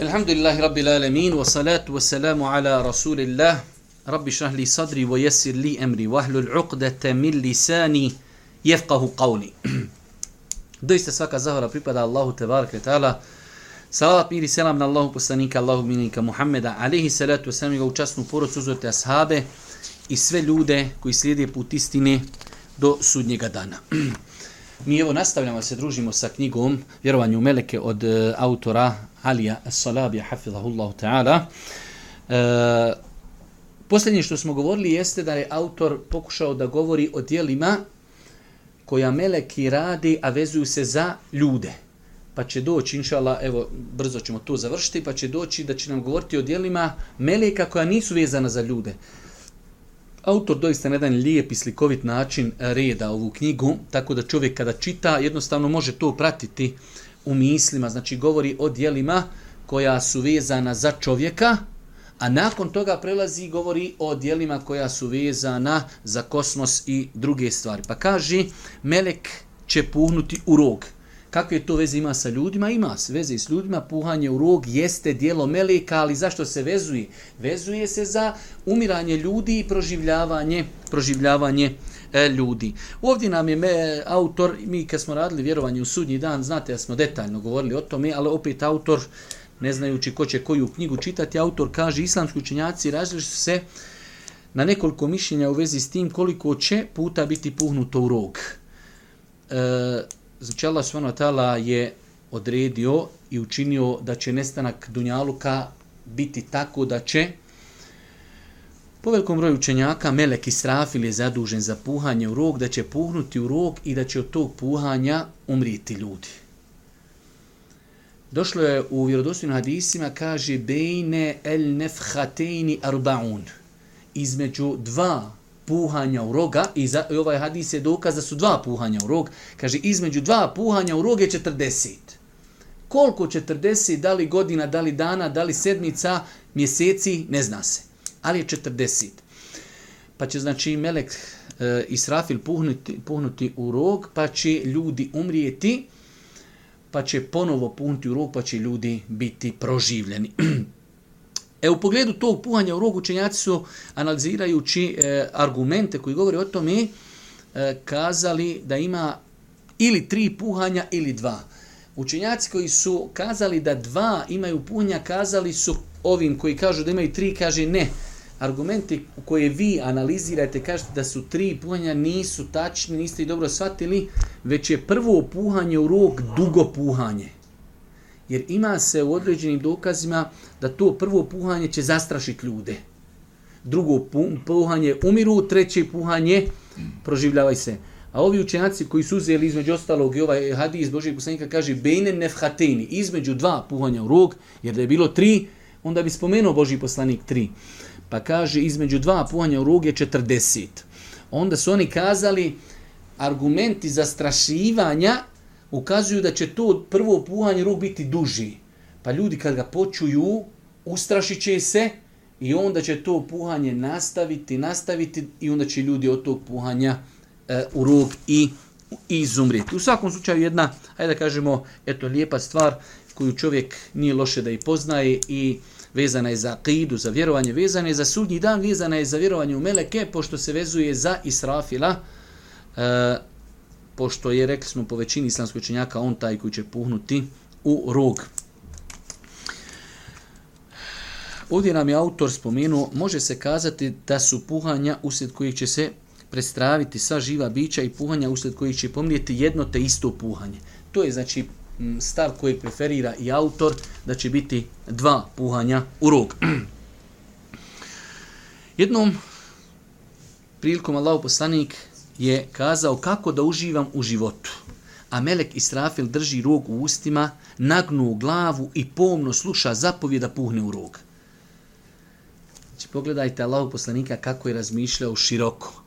Alhamdulillahi rabbil alamin wa salatu wa salamu ala rasulillah. Rabbi shrah li sadri wa yassir li amri wa hlul uqdata min lisani yafqahu qawli. Doista svaka zahvala pripada Allahu tebarak ve ta'ala. Salavat mir i selam na Allahu poslanika Allahu minika Muhammeda alihi salatu wa salam i ga učasnu porod ashabe i sve ljude koji slijede put istine do sudnjega dana. Mi evo nastavljamo se družimo sa knjigom Vjerovanje u meleke od e, autora Alija Salabija hafizahullahu ta'ala. E, posljednje što smo govorili jeste da je autor pokušao da govori o dijelima koja meleki radi, a vezuju se za ljude. Pa će doći, inšala, evo, brzo ćemo to završiti, pa će doći da će nam govoriti o dijelima meleka koja nisu vezana za ljude. Autor doista na jedan lijep i slikovit način e, reda ovu knjigu, tako da čovjek kada čita jednostavno može to pratiti u mislima, znači govori o dijelima koja su vezana za čovjeka, a nakon toga prelazi i govori o dijelima koja su vezana za kosmos i druge stvari. Pa kaže, melek će puhnuti u rog. Kakve to veze ima sa ljudima? Ima se veze s ljudima. Puhanje u rog jeste dijelo meleka, ali zašto se vezuje? Vezuje se za umiranje ljudi i proživljavanje, proživljavanje e, ljudi. Ovdje nam je me, autor, mi kad smo radili vjerovanje u sudnji dan, znate da smo detaljno govorili o tome, ali opet autor, ne znajući ko će koju knjigu čitati, autor kaže, islamski učenjaci različi se na nekoliko mišljenja u vezi s tim koliko će puta biti puhnuto u rog. E, znači Allah s.w.t. je odredio i učinio da će nestanak Dunjaluka biti tako da će Po velikom broju učenjaka Melek Israfil je zadužen za puhanje u rog, da će puhnuti u rog i da će od tog puhanja umriti ljudi. Došlo je u vjerodostojnim hadisima, kaže Bejne el nefhatejni arbaun. Između dva puhanja u roga, i, za, i ovaj hadis je dokaz da su dva puhanja u rog, kaže između dva puhanja u rog je 40. Koliko 40, da li godina, da li dana, da li sedmica, mjeseci, ne zna se ali je 40. Pa će znači Melek e, Israfil puhnuti, puhnuti u rog, pa će ljudi umrijeti, pa će ponovo puhnuti u rog, pa će ljudi biti proživljeni. e u pogledu tog puhanja u rog učenjaci su analizirajući e, argumente koji govore o tome e, kazali da ima ili tri puhanja ili dva. Učenjaci koji su kazali da dva imaju puhanja, kazali su ovim koji kažu da imaju tri, kaže ne, argumenti koje vi analizirate, kažete da su tri puhanja, nisu tačni, niste i dobro shvatili, već je prvo puhanje u rog dugo puhanje. Jer ima se u određenim dokazima da to prvo puhanje će zastrašiti ljude. Drugo puhanje umiru, treće puhanje proživljavaj se. A ovi učenjaci koji su uzeli između ostalog i ovaj hadis Božijeg poslanika kaže bejne nefhateni, između dva puhanja u rog, jer da je bilo tri, onda bi spomenuo Božji poslanik tri. Pa kaže između dva puhanja u rog je 40. Onda su oni kazali argumenti za strašivanja ukazuju da će to prvo puhanje ruk biti duži. Pa ljudi kad ga počuju, ustrašit će se i onda će to puhanje nastaviti, nastaviti i onda će ljudi od tog puhanja e, u rog i izumriti. U svakom slučaju jedna, ajde da kažemo, eto lijepa stvar koju čovjek nije loše da i poznaje i vezana je za akidu, za vjerovanje, vezana je za sudnji dan, vezana je za vjerovanje u meleke, pošto se vezuje za Israfila, e, pošto je, rekli smo po većini islamskoj učenjaka, on taj koji će puhnuti u rog. Ovdje nam je autor spomenuo, može se kazati da su puhanja usred kojih će se prestraviti sva živa bića i puhanja usred kojih će pomrijeti jedno te isto puhanje. To je znači stav koji preferira i autor da će biti dva puhanja u rog. Jednom prilikom Allahu poslanik je kazao kako da uživam u životu. A Melek Israfil drži rog u ustima, nagnu glavu i pomno sluša zapovjeda puhne u rog. Znači, pogledajte Allahu poslanika kako je razmišljao široko.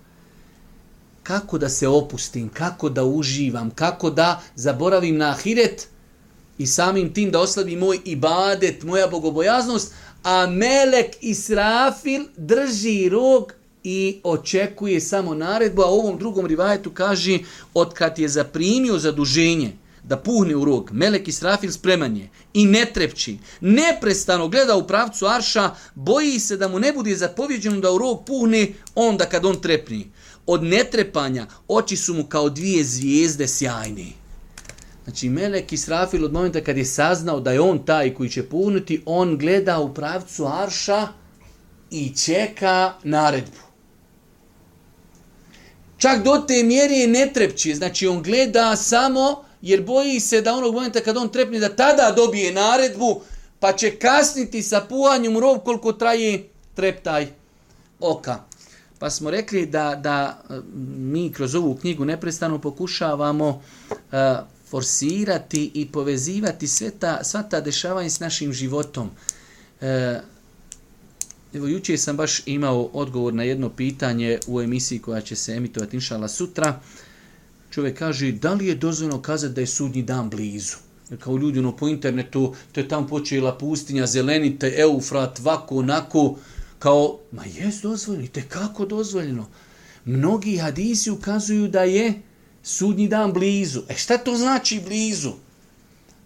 Kako da se opustim, kako da uživam, kako da zaboravim na ahiret i samim tim da oslabi moj ibadet, moja bogobojaznost, a Melek Israfil drži rog i očekuje samo naredbu, a u ovom drugom rivajetu kaže od kad je zaprimio zaduženje da puhne u rog, Melek Israfil spreman je i ne trepči, neprestano gleda u pravcu Arša, boji se da mu ne bude zapovjeđeno da u rog puhne onda kad on trepni. Od netrepanja oči su mu kao dvije zvijezde sjajne. Znači, Melek Israfil od momenta kad je saznao da je on taj koji će puhnuti, on gleda u pravcu Arša i čeka naredbu. Čak do te mjere je ne znači on gleda samo jer boji se da onog momenta kad on trepne da tada dobije naredbu, pa će kasniti sa puhanjem rov koliko traje treptaj oka. Pa smo rekli da, da e, mi kroz ovu knjigu neprestano pokušavamo uh, forsirati i povezivati sve ta, sva ta dešavanja s našim životom. Uh, evo, juče sam baš imao odgovor na jedno pitanje u emisiji koja će se emitovati inšala sutra. Čovjek kaže da li je dozvoljeno kazati da je sudnji dan blizu. Jer kao ljudi ono, po internetu, to je tam počela pustinja, zelenite, eufrat, vako, onako, kao, ma jes dozvoljeno, te kako dozvoljeno? Mnogi hadisi ukazuju da je sudnji dan blizu. E šta to znači blizu?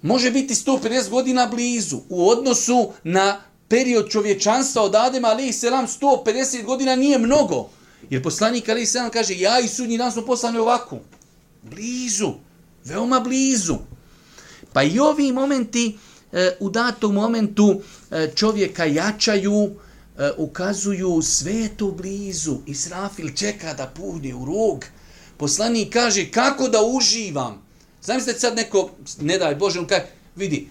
Može biti 150 godina blizu u odnosu na period čovječanstva od Adema, ali selam 150 godina nije mnogo. Jer poslanik ali selam kaže, ja i sudnji dan smo poslani ovako blizu, veoma blizu. Pa i ovi momenti e, u datom momentu e, čovjeka jačaju, e, ukazuju sve to blizu. Israfil čeka da puhne u rog. Poslanik kaže kako da uživam. Zamislite sad neko, ne daj Bože, on kaže, vidi,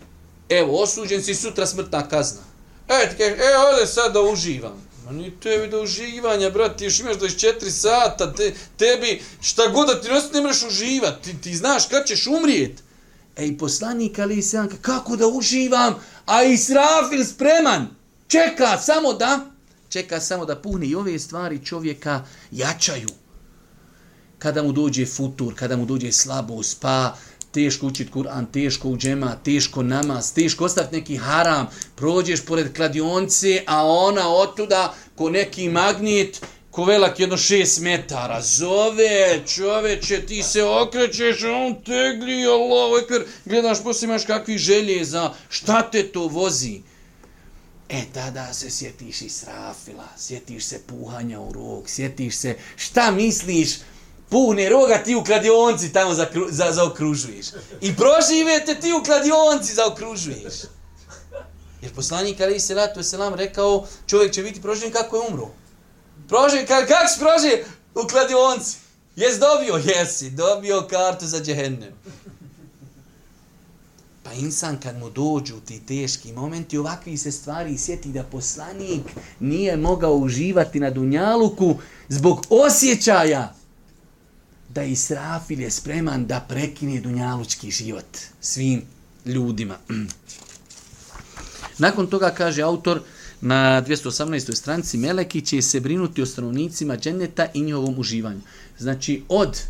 evo, osuđen si sutra smrtna kazna. E, ti e, ode sad da uživam. Ma ni tebi do uživanja, brat, ti još imaš 24 sata, te, tebi šta god da ti nosi ne možeš uživati, ti, ti znaš kad ćeš umrijet. Ej, poslanik Ali Isran, kako da uživam, a Israfil spreman, čeka samo da, čeka samo da puhne i ove stvari čovjeka jačaju. Kada mu dođe futur, kada mu dođe slabost, pa teško učit Kur'an, teško u džema, teško namaz, teško ostaviti neki haram, prođeš pored kladionce, a ona otuda ko neki magnet, ko velak jedno šest metara, zove, čoveče, ti se okrećeš, on tegli, Allah, ekver, gledaš, poslije imaš kakvi želje za šta te to vozi. E, tada se sjetiš i srafila, sjetiš se puhanja u rog, sjetiš se, šta misliš, puhne roga, ti u kladionci tamo za, za, zaokružuješ. I proživete ti u kladionci zaokružuješ. Jer poslanik Ali se ratu selam rekao, čovjek će biti proživljen kako je umro. Proživljen, ka, kako si proživljen u kladionci? Jes dobio? Jesi, dobio kartu za džehennem. Pa insan kad mu dođu ti teški momenti, ovakvi se stvari sjeti da poslanik nije mogao uživati na Dunjaluku zbog osjećaja da Israfil je spreman da prekine dunjalučki život svim ljudima. Nakon toga kaže autor na 218. stranici Meleki će se brinuti o stanovnicima dženeta i njihovom uživanju. Znači od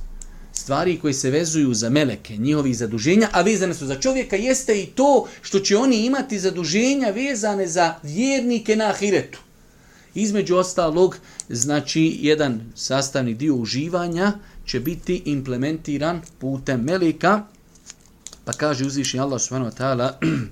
stvari koje se vezuju za meleke, njihovi zaduženja, a vezane su za čovjeka, jeste i to što će oni imati zaduženja vezane za vjernike na ahiretu. Između ostalog, znači jedan sastavni dio uživanja će biti implementiran putem melika. Pa kaže uzvišnji Allah subhanahu wa ta'ala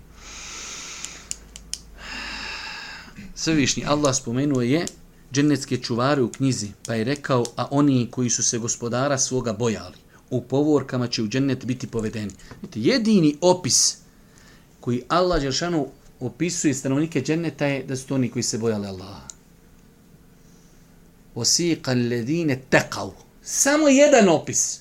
Svevišnji Allah spomenuo je dženecke čuvare u knjizi, pa je rekao, a oni koji su se gospodara svoga bojali, u povorkama će u džennet biti povedeni. Vidite, jedini opis koji Allah Đeršanu opisuje stanovnike dženneta je da su to oni koji se bojali Allaha. وَسِيقَ الَّذِينَ teqav. Samo jedan opis.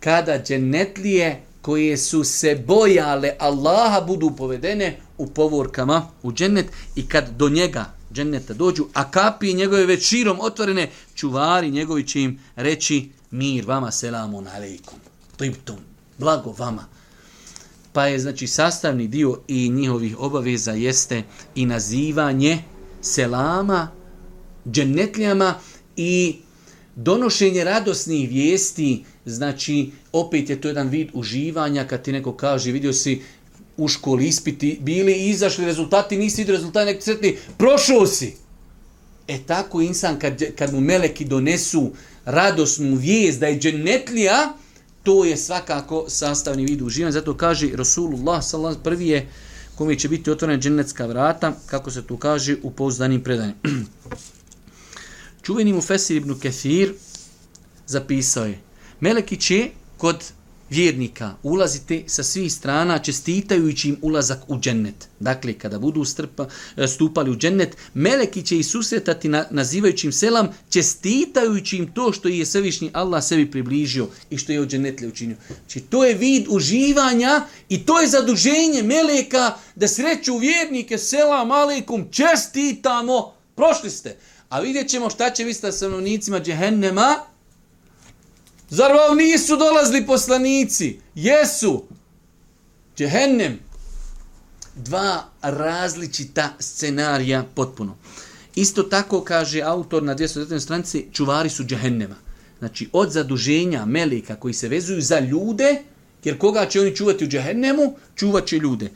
Kada dženetlije koje su se bojale Allaha budu povedene u povorkama u džennet i kad do njega dženneta dođu, a kapi njegove već širom otvorene, čuvari njegovi će im reći mir vama, selamun alejkum, tibtum, blago vama. Pa je znači sastavni dio i njihovih obaveza jeste i nazivanje selama, džennetljama i donošenje radosnih vijesti, znači opet je to jedan vid uživanja kad ti neko kaže, vidio si u školi ispiti, bili i izašli rezultati, nisi vidio rezultati, nek sretni, prošao si. E tako insan kad, kad mu meleki donesu radosnu vijest da je džennetlija, to je svakako sastavni vid uživanja. Zato kaže Rasulullah sallallahu prvi je kome će biti otvorena dženecka vrata, kako se tu kaže u pouzdanim predanjima. Čuveni mu Fesir ibn Kethir zapisao je, Meleki će kod vjernika ulazite sa svih strana čestitajući im ulazak u džennet. Dakle, kada budu strpa, e, stupali u džennet, meleki će ih susretati na, nazivajući im selam, čestitajući im to što je svevišnji Allah sebi približio i što je od džennetle učinio. Znači, to je vid uživanja i to je zaduženje meleka da sreću vjernike, selam aleikum, čestitamo, prošli ste. A vidjet ćemo šta će biti sa stanovnicima džehennema, Zar vam nisu dolazili poslanici? Jesu. Džehennem. Dva različita scenarija potpuno. Isto tako kaže autor na 219. stranici, čuvari su džehennema. Znači, od zaduženja melika koji se vezuju za ljude, jer koga će oni čuvati u džehennemu, čuvat će ljude.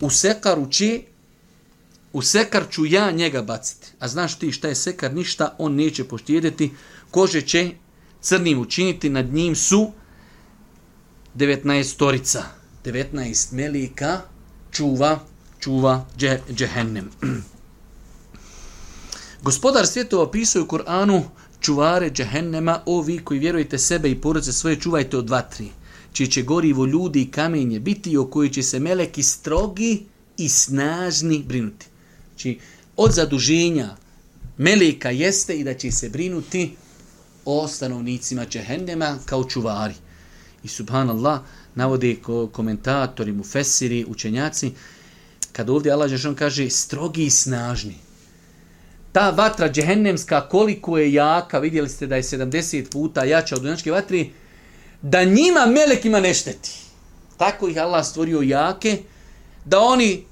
U sekaru će, u sekar ću ja njega baciti. A znaš ti šta je sekar? Ništa, on neće poštijediti. Kože će crnim učiniti, nad njim su 19 torica. 19 melika čuva, čuva dže, džehennem. Gospodar svjetova opisuje u Koranu čuvare džehennema, o vi koji vjerujete sebe i porodice svoje, čuvajte od vatri, čije će gorivo ljudi i kamenje biti o koji će se meleki strogi i snažni brinuti. Znači, od zaduženja meleka jeste i da će se brinuti o stanovnicima Čehennema kao čuvari. I subhanallah, navode ko komentatori, mufesiri, učenjaci, kad ovdje Allah Žešan kaže strogi i snažni. Ta vatra džehennemska koliko je jaka, vidjeli ste da je 70 puta jača od dunjačke vatri, da njima melekima ne šteti. Tako ih Allah stvorio jake, da oni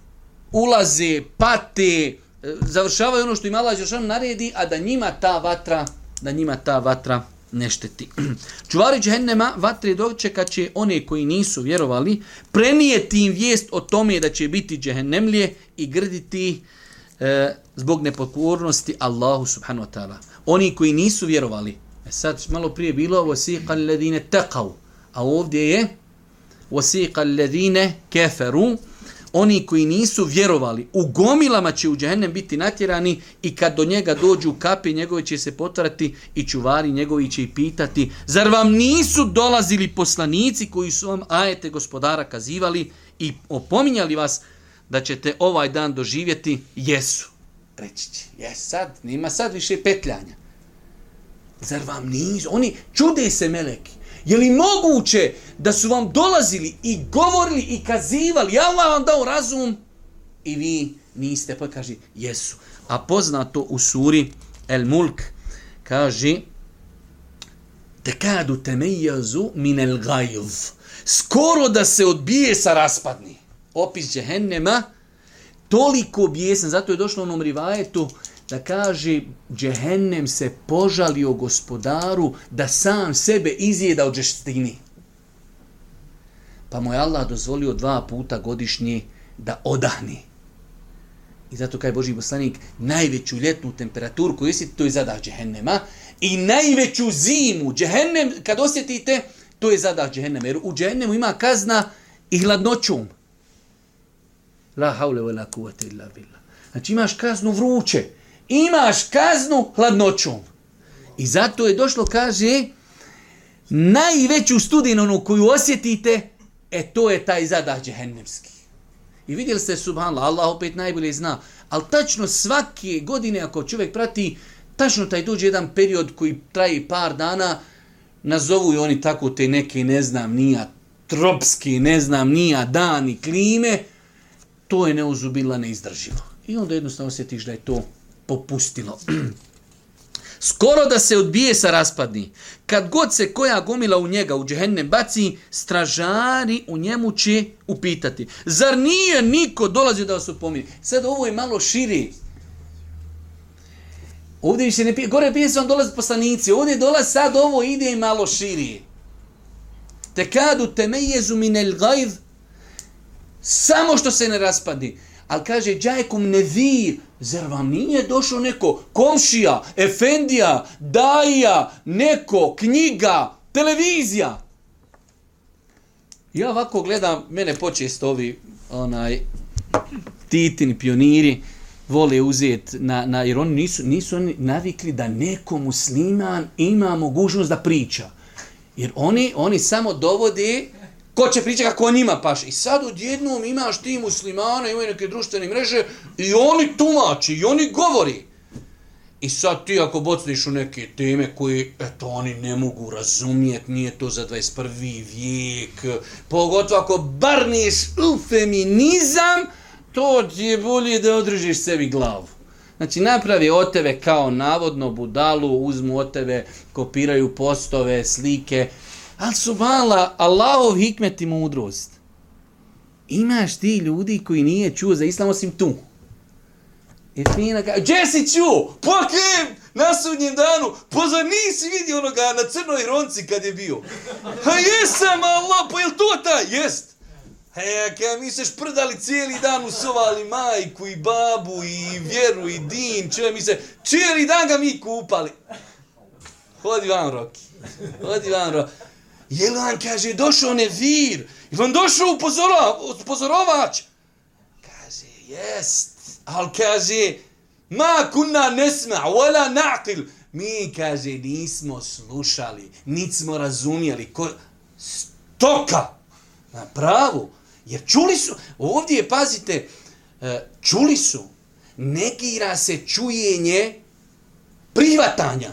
ulaze, pate, e, završavaju ono što im Allah Đeršan naredi, a da njima ta vatra da njima ta vatra ne šteti. Čuvari džehennema vatre dočeka će one koji nisu vjerovali prenijeti im vijest o tome da će biti džehennemlije i grditi e, zbog nepokornosti Allahu subhanahu wa ta'ala. Oni koji nisu vjerovali. E sad malo prije bilo wasiqa alladine taqaw. A ovdje je wasiqa alladine keferu oni koji nisu vjerovali, u gomilama će u džehennem biti natjerani i kad do njega dođu kapi njegove će se potvarati i čuvari njegovi će i pitati, zar vam nisu dolazili poslanici koji su vam ajete gospodara kazivali i opominjali vas da ćete ovaj dan doživjeti? Jesu. Reći će, jes sad, nima sad više petljanja. Zar vam nisu? Oni čude se meleki. Je li moguće da su vam dolazili i govorili i kazivali, ja Allah vam dao razum i vi niste, pa kaže, jesu. A poznato u suri El Mulk kaže, tekadu temejazu min el gajv. Skoro da se odbije sa raspadni. Opis džehennema, toliko bijesan, zato je došlo u onom rivajetu, da kaže džehennem se požalio gospodaru da sam sebe izjeda od žestini. Pa mu je Allah dozvolio dva puta godišnje da odahni. I zato kaj Boži poslanik najveću ljetnu temperaturu koju osjeti, to je zadah džehennema. I najveću zimu, džehennem, kad osjetite, to je zadah džehennema. Jer u džehennemu ima kazna i hladnoćom. La haule wa la kuvate illa billah. Znači imaš kaznu vruće imaš kaznu hladnoćom. I zato je došlo, kaže, najveću studinu koju osjetite, e to je taj zadah džehennemski. I vidjeli ste, subhanallah, Allah opet najbolje zna, ali tačno svake godine, ako čovjek prati, tačno taj dođe jedan period koji traji par dana, nazovu i oni tako te neke, ne znam, nija tropski, ne znam, nija dani, klime, to je neuzubila neizdrživo. I onda jednostavno osjetiš da je to popustilo. Skoro da se odbije sa raspadni. Kad god se koja gomila u njega, u džehenne baci, stražari u njemu će upitati. Zar nije niko dolazio da vas upomini? Sad ovo je malo širi. Ovdje više ne pije, gore pije se on dolazi poslanici, ovdje dolazi sad ovo ide i malo širi. Te kadu temejezu minel gajv, samo što se ne raspadi. Ali kaže, džajkom nevir, zar vam nije došao neko komšija, efendija, daja, neko, knjiga, televizija? Ja ovako gledam, mene počesto ovi, onaj, titini pioniri, vole uzeti na, na, jer oni nisu, nisu oni navikli da neko musliman ima mogućnost da priča. Jer oni, oni samo dovode ko će pričati kako njima paš. I sad odjednom imaš ti muslimana, imaju neke društvene mreže i oni tumači, i oni govori. I sad ti ako bocniš u neke teme koje, eto, oni ne mogu razumijeti, nije to za 21. vijek, pogotovo ako barniš u feminizam, to ti je bolje da održiš sebi glavu. Znači, napravi od tebe kao navodno budalu, uzmu od tebe, kopiraju postove, slike, ali su mala Allahov hikmet i mudrost. Imaš ti ljudi koji nije čuo za islam osim tu. I fina kaže, gdje si čuo? Pokem! Na sudnjem danu! Pozor, nisi vidio onoga na crnoj ronci kad je bio. Ha jesam, Allah, pa jel to ta? Jest. E, kada mi se šprdali cijeli dan usovali majku i babu i vjeru i din, čuje mi se, cijeli dan ga mi kupali. Hodi vam, Roki. Hodi vam, Roki. Je li on, kaže, došao nevir? Je on došao upozorova, upozorovač? Kaže, jest. Ali kaže, ma kunna nesma, wala na'til. Mi, kaže, nismo slušali, nismo razumijeli. Ko... Stoka! Na pravu. Jer čuli su, ovdje pazite, e, čuli su, negira se čujenje prihvatanja.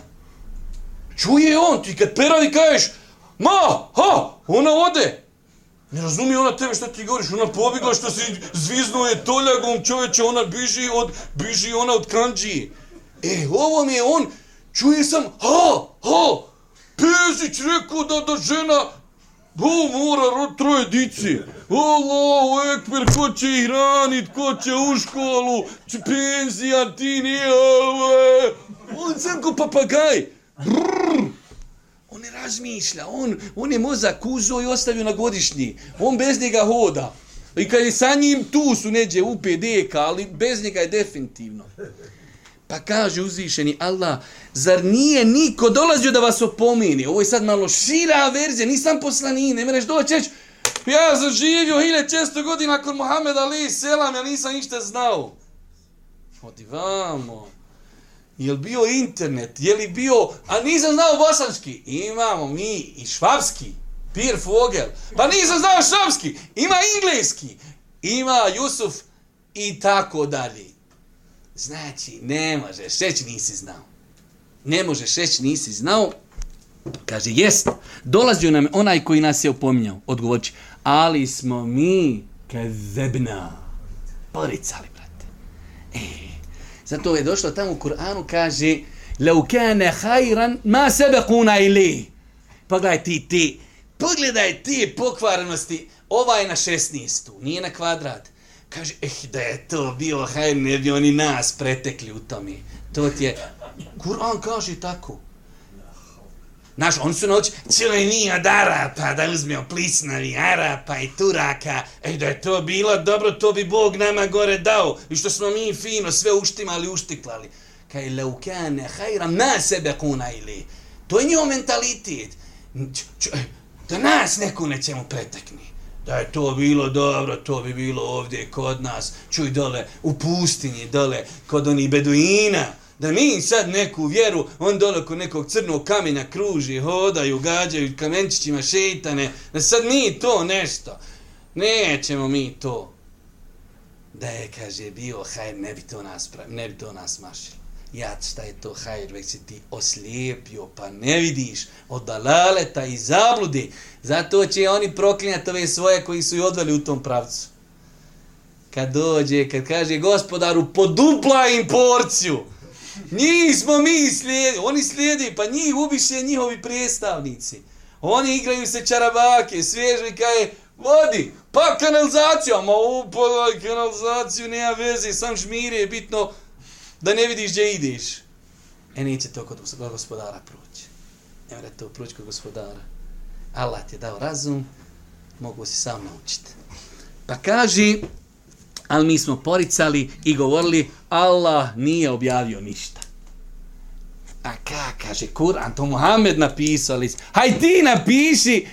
Čuje on, ti kad peravi kažeš, ma, ha, ona ode. Ne razumije ona tebe što ti govoriš, ona pobjegla što si zviznuo je toljagom čoveče, ona biži od, biži ona od kranđije. E, ovo mi je on, čuje sam, ha, ha, Pezić rekao da, da žena Bo mora rod troje dici. Allahu ekber, ko će ih hranit, ko će u školu, će penzija, ti nije, ove. On sam ko papagaj. Brrr. On ne razmišlja, on, on je mozak uzo i ostavio na godišnji. On bez njega hoda. I kad je sa njim tu su neđe u PDK, ali bez njega je definitivno. Pa kaže uzvišeni Allah, zar nije niko dolazio da vas opomini? Ovo je sad malo šira verzija, nisam poslani, ne mereš doći, ja sam živio hilje često godina kod Mohameda Ali, selam, ja nisam ništa znao. Odi vamo. Je li bio internet? Je li bio... A nisam znao bosanski. Imamo mi i švabski. Pir Fogel. Pa nisam znao švabski. Ima engleski. Ima Jusuf i tako dalje. Znači, ne možeš, reći nisi znao. Ne možeš reći nisi znao. Kaže, jest, dolazio nam onaj koji nas je opominjao. Odgovorči, ali smo mi kezebna. Poricali, brate. E, zato je došlo tamo u Kur'anu, kaže, لو كان خيرا ما سبقونا اليه. Pogledaj ti, ti, pogledaj ti pokvarnosti, ovaj na 16. Nije na kvadrat kaže, eh, da je to bio hajr, ne bi oni nas pretekli u tome. To ti je, Kur'an kaže tako. Znaš, oni su naučili, čili je mi od Arapa, da uzmeo plisnavi Arapa i Turaka. E, da je to bilo dobro, to bi Bog nama gore dao. I što smo mi fino sve uštimali, uštiklali. Kaj leukane hajra na sebe kuna ili. To je njihov mentalitet. E, da nas neko nećemo pretekni da je to bilo dobro, to bi bilo ovdje kod nas, čuj dole u pustinji, dole kod onih beduina, da mi sad neku vjeru, on dole kod nekog crnog kamenja kruži, hodaju, gađaju kamenčićima šeitane, da sad mi to nešto, nećemo mi to. Da je, kaže, bio hajr, ne bi to nas, ne bi to nas mašilo ja šta je to hajr, već si ti oslijepio, pa ne vidiš od dalaleta i zabludi. Zato će oni proklinjati ove svoje koji su i odveli u tom pravcu. Kad dođe, kad kaže gospodaru, podupla im porciju. Nismo mi slijedi, oni slijedi, pa njih ubiše njihovi predstavnici. Oni igraju se čarabake, svježu i vodi, pa kanalizaciju, ma upala kanalizaciju, nema veze, sam žmire je bitno, da ne vidiš gdje ideš. E neće to kod gospodara proći. Ne mre to proći kod gospodara. Allah ti je dao razum, mogu si sam naučiti. Pa kaži, ali mi smo poricali i govorili, Allah nije objavio ništa. A ka, kaže, Kur'an, to Muhammed napisali. Haj ti napiši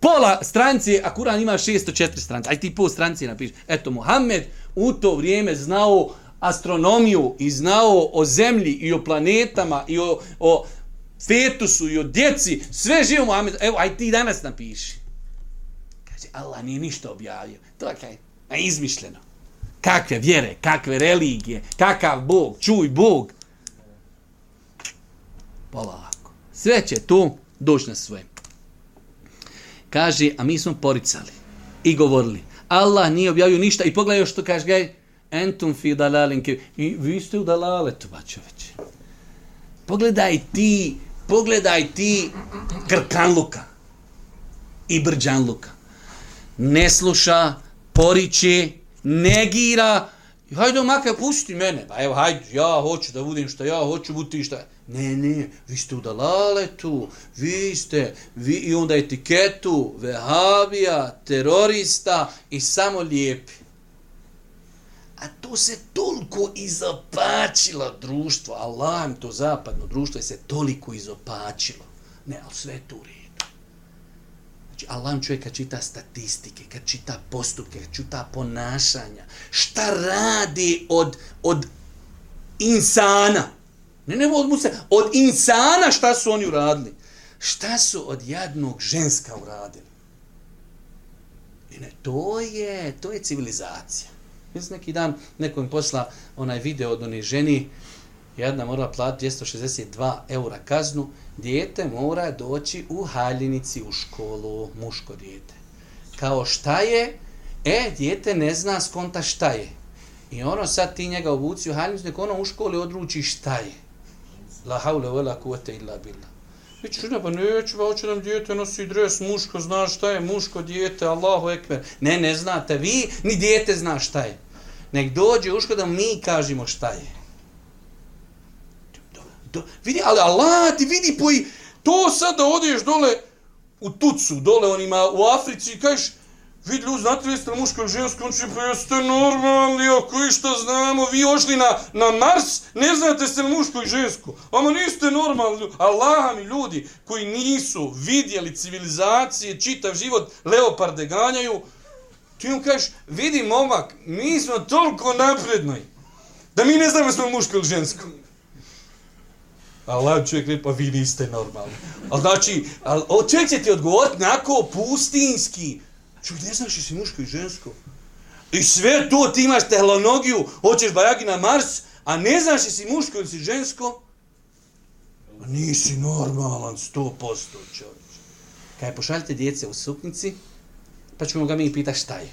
pola stranci, a Kur'an ima 604 stranice. Haj ti pol stranci napiši. Eto, Muhammed u to vrijeme znao astronomiju i znao o zemlji i o planetama i o, o fetusu i o djeci. Sve živo Muhammed. Evo, aj ti danas napiši. Kaže, Allah nije ništa objavio. To je kaj, izmišljeno. Kakve vjere, kakve religije, kakav Bog, čuj Bog polako. Sve će tu doći na svoje. Kaže, a mi smo poricali i govorili, Allah nije objavio ništa i pogledaj što kaže gaj, entum fi dalalinke, i vi ste u dalaletu, bačović. Pogledaj ti, pogledaj ti krkanluka i brđanluka. Ne sluša, poriče, negira, hajde makar pusti mene, pa evo hajde, ja hoću da budem što ja hoću, budi što Ne, ne, vi ste u dalaletu, vi ste, vi, i onda etiketu, vehabija, terorista i samo lijepi. A to se toliko izopačilo društvo, Allah im to zapadno društvo je se toliko izopačilo. Ne, ali sve je to u redu. Znači, Znači, Allah čovjek kad čita statistike, kad čita postupke, kad čita ponašanja, šta radi od, od insana, Ne, ne od musa, od insana šta su oni uradili? Šta su od jadnog ženska uradili? I ne, to je, to je civilizacija. Mislim, neki dan neko im posla onaj video od one ženi, jedna mora platiti 262 eura kaznu, dijete mora doći u haljinici u školu, muško dijete. Kao šta je? E, dijete ne zna skonta šta je. I ono sad ti njega obuci u haljinicu, neko ono u školi odruči šta je. La haule vela kuvete illa billah. Vi ćeš ne, pa neću, pa hoće nam dijete nosi dres muško, zna šta je muško dijete, Allahu ekber. Ne, ne znate vi, ni dijete zna šta je. Nek dođe uško da mi kažemo šta je. Do, vidi, ali Allah ti vidi poji, to sad da odeš dole u Tucu, dole onima u Africi i kažeš, Vidi ljudi, znate li jeste muško ili žensko, on će pa jeste normalni, ako išta što znamo, vi ošli na, na Mars, ne znate se li muško i žensko. Ama niste normalni, Allah mi ljudi koji nisu vidjeli civilizacije, čitav život, leoparde ganjaju, ti mu kažeš, vidi momak, mi smo toliko napredni, da mi ne znamo smo muško ili žensko. Allah čovjek reći, pa vi niste normalni. Ali znači, ali, čovjek će ti odgovoriti nako pustinski, Čovjek, ne znaš si muško i žensko. I sve to ti imaš tehlonogiju, hoćeš bajagi na Mars, a ne znaš si muško ili si žensko. A nisi normalan, sto posto čovječ. Kaj pošaljite djece u suknici, pa ćemo ga mi pitati šta je.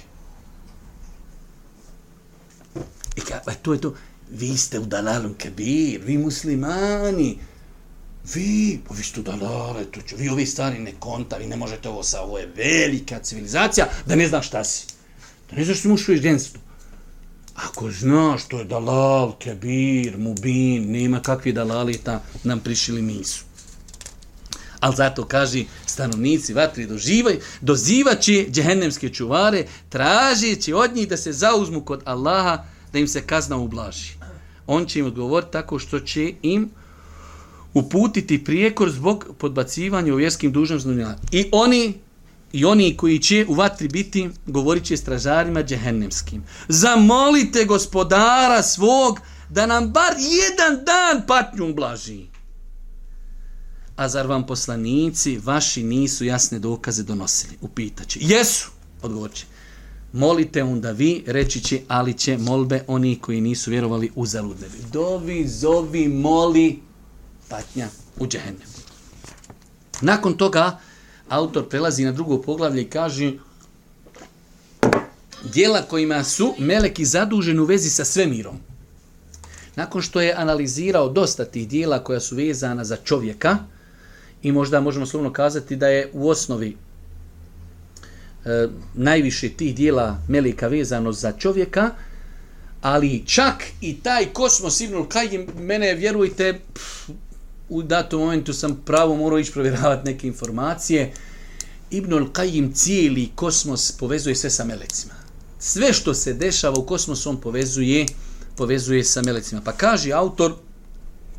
I kaj, e, to je to, vi ste u dalalom kebir, vi muslimani, vi, pa vi ste dalale, to će, vi ovi stari ne konta, vi ne možete ovo sa, ovo je velika civilizacija, da ne znaš šta si. Da ne znaš što muško u ženstvo. Ako znaš to je dalal, kebir, mubin, nema kakvi dalalita nam prišili misu. Ali zato kaže stanovnici vatri doživaj, dozivaći džehennemske čuvare, tražeći od njih da se zauzmu kod Allaha, da im se kazna ublaži. On će im odgovoriti tako što će im uputiti prijekor zbog podbacivanja u vjerskim dužnostima. I oni i oni koji će u vatri biti, govorit će stražarima džehennemskim. Zamolite gospodara svog da nam bar jedan dan patnju ublaži. A zar vam poslanici vaši nisu jasne dokaze donosili? Upitaće. Jesu, odgovorit će. Molite onda vi, reći će, ali će molbe oni koji nisu vjerovali u zaludne. Dovi, zovi, moli, patnja u džehennem. Nakon toga, autor prelazi na drugo poglavlje i kaže dijela kojima su meleki zaduženi u vezi sa svemirom. Nakon što je analizirao dosta tih dijela koja su vezana za čovjeka, i možda možemo slovno kazati da je u osnovi e, najviše tih dijela Melika vezano za čovjeka, Ali čak i taj kosmos Ibnul Kajim, mene vjerujte, pff, u datom momentu sam pravo morao ići provjeravati neke informacije. Ibnul Kajim cijeli kosmos povezuje sve sa melecima. Sve što se dešava u kosmosu on povezuje, povezuje sa melecima. Pa kaže autor,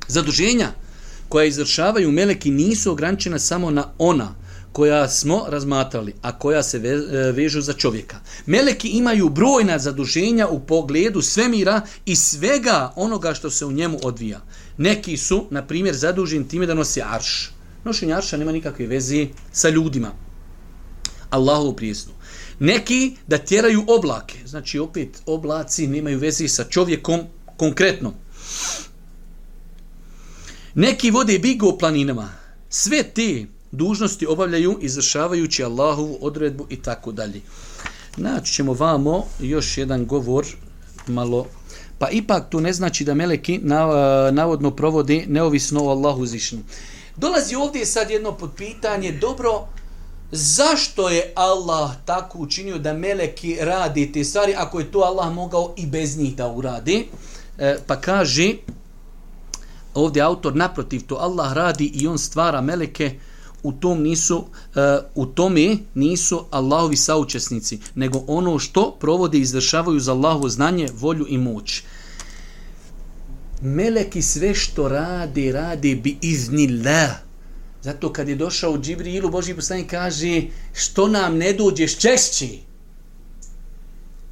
zaduženja koja izvršavaju meleki nisu ograničena samo na ona koja smo razmatrali, a koja se e, vežu za čovjeka. Meleki imaju brojna zaduženja u pogledu svemira i svega onoga što se u njemu odvija. Neki su, na primjer, zaduženi time da nosi arš. Nošenje arša nema nikakve veze sa ljudima. Allahovu prijesnu. Neki da tjeraju oblake. Znači, opet, oblaci nemaju veze sa čovjekom konkretno. Neki vode bigo u planinama. Sve te dužnosti obavljaju izvršavajući Allahovu odredbu i tako dalje. Naći ćemo vamo još jedan govor malo pa ipak to ne znači da meleki navodno provodi neovisno o Allahu zišnu. Dolazi ovdje sad jedno podpitanje, dobro, zašto je Allah tako učinio da meleki radi te stvari, ako je to Allah mogao i bez njih da uradi? E, pa kaže, ovdje autor naprotiv to Allah radi i on stvara meleke u tom nisu uh, u tome nisu Allahovi saučesnici nego ono što provode i izvršavaju za Allahovo znanje, volju i moć. Meleki sve što rade, rade bi iznillah. Zato kad je došao u Džibrilu, Boži poslanik kaže što nam ne dođeš češći.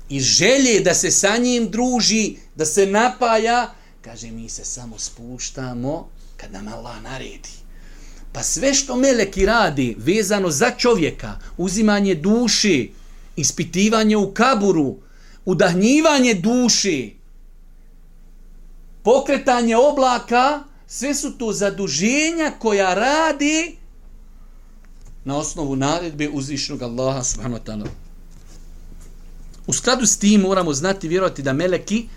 I želje da se sa njim druži, da se napaja, kaže mi se samo spuštamo kad nam Allah naredi. Pa sve što meleki radi vezano za čovjeka, uzimanje duši, ispitivanje u kaburu, udahnjivanje duši, pokretanje oblaka, sve su to zaduženja koja radi na osnovu naredbe uzvišnog Allaha subhanahu wa ta'ala. U skladu s tim moramo znati vjerovati da meleki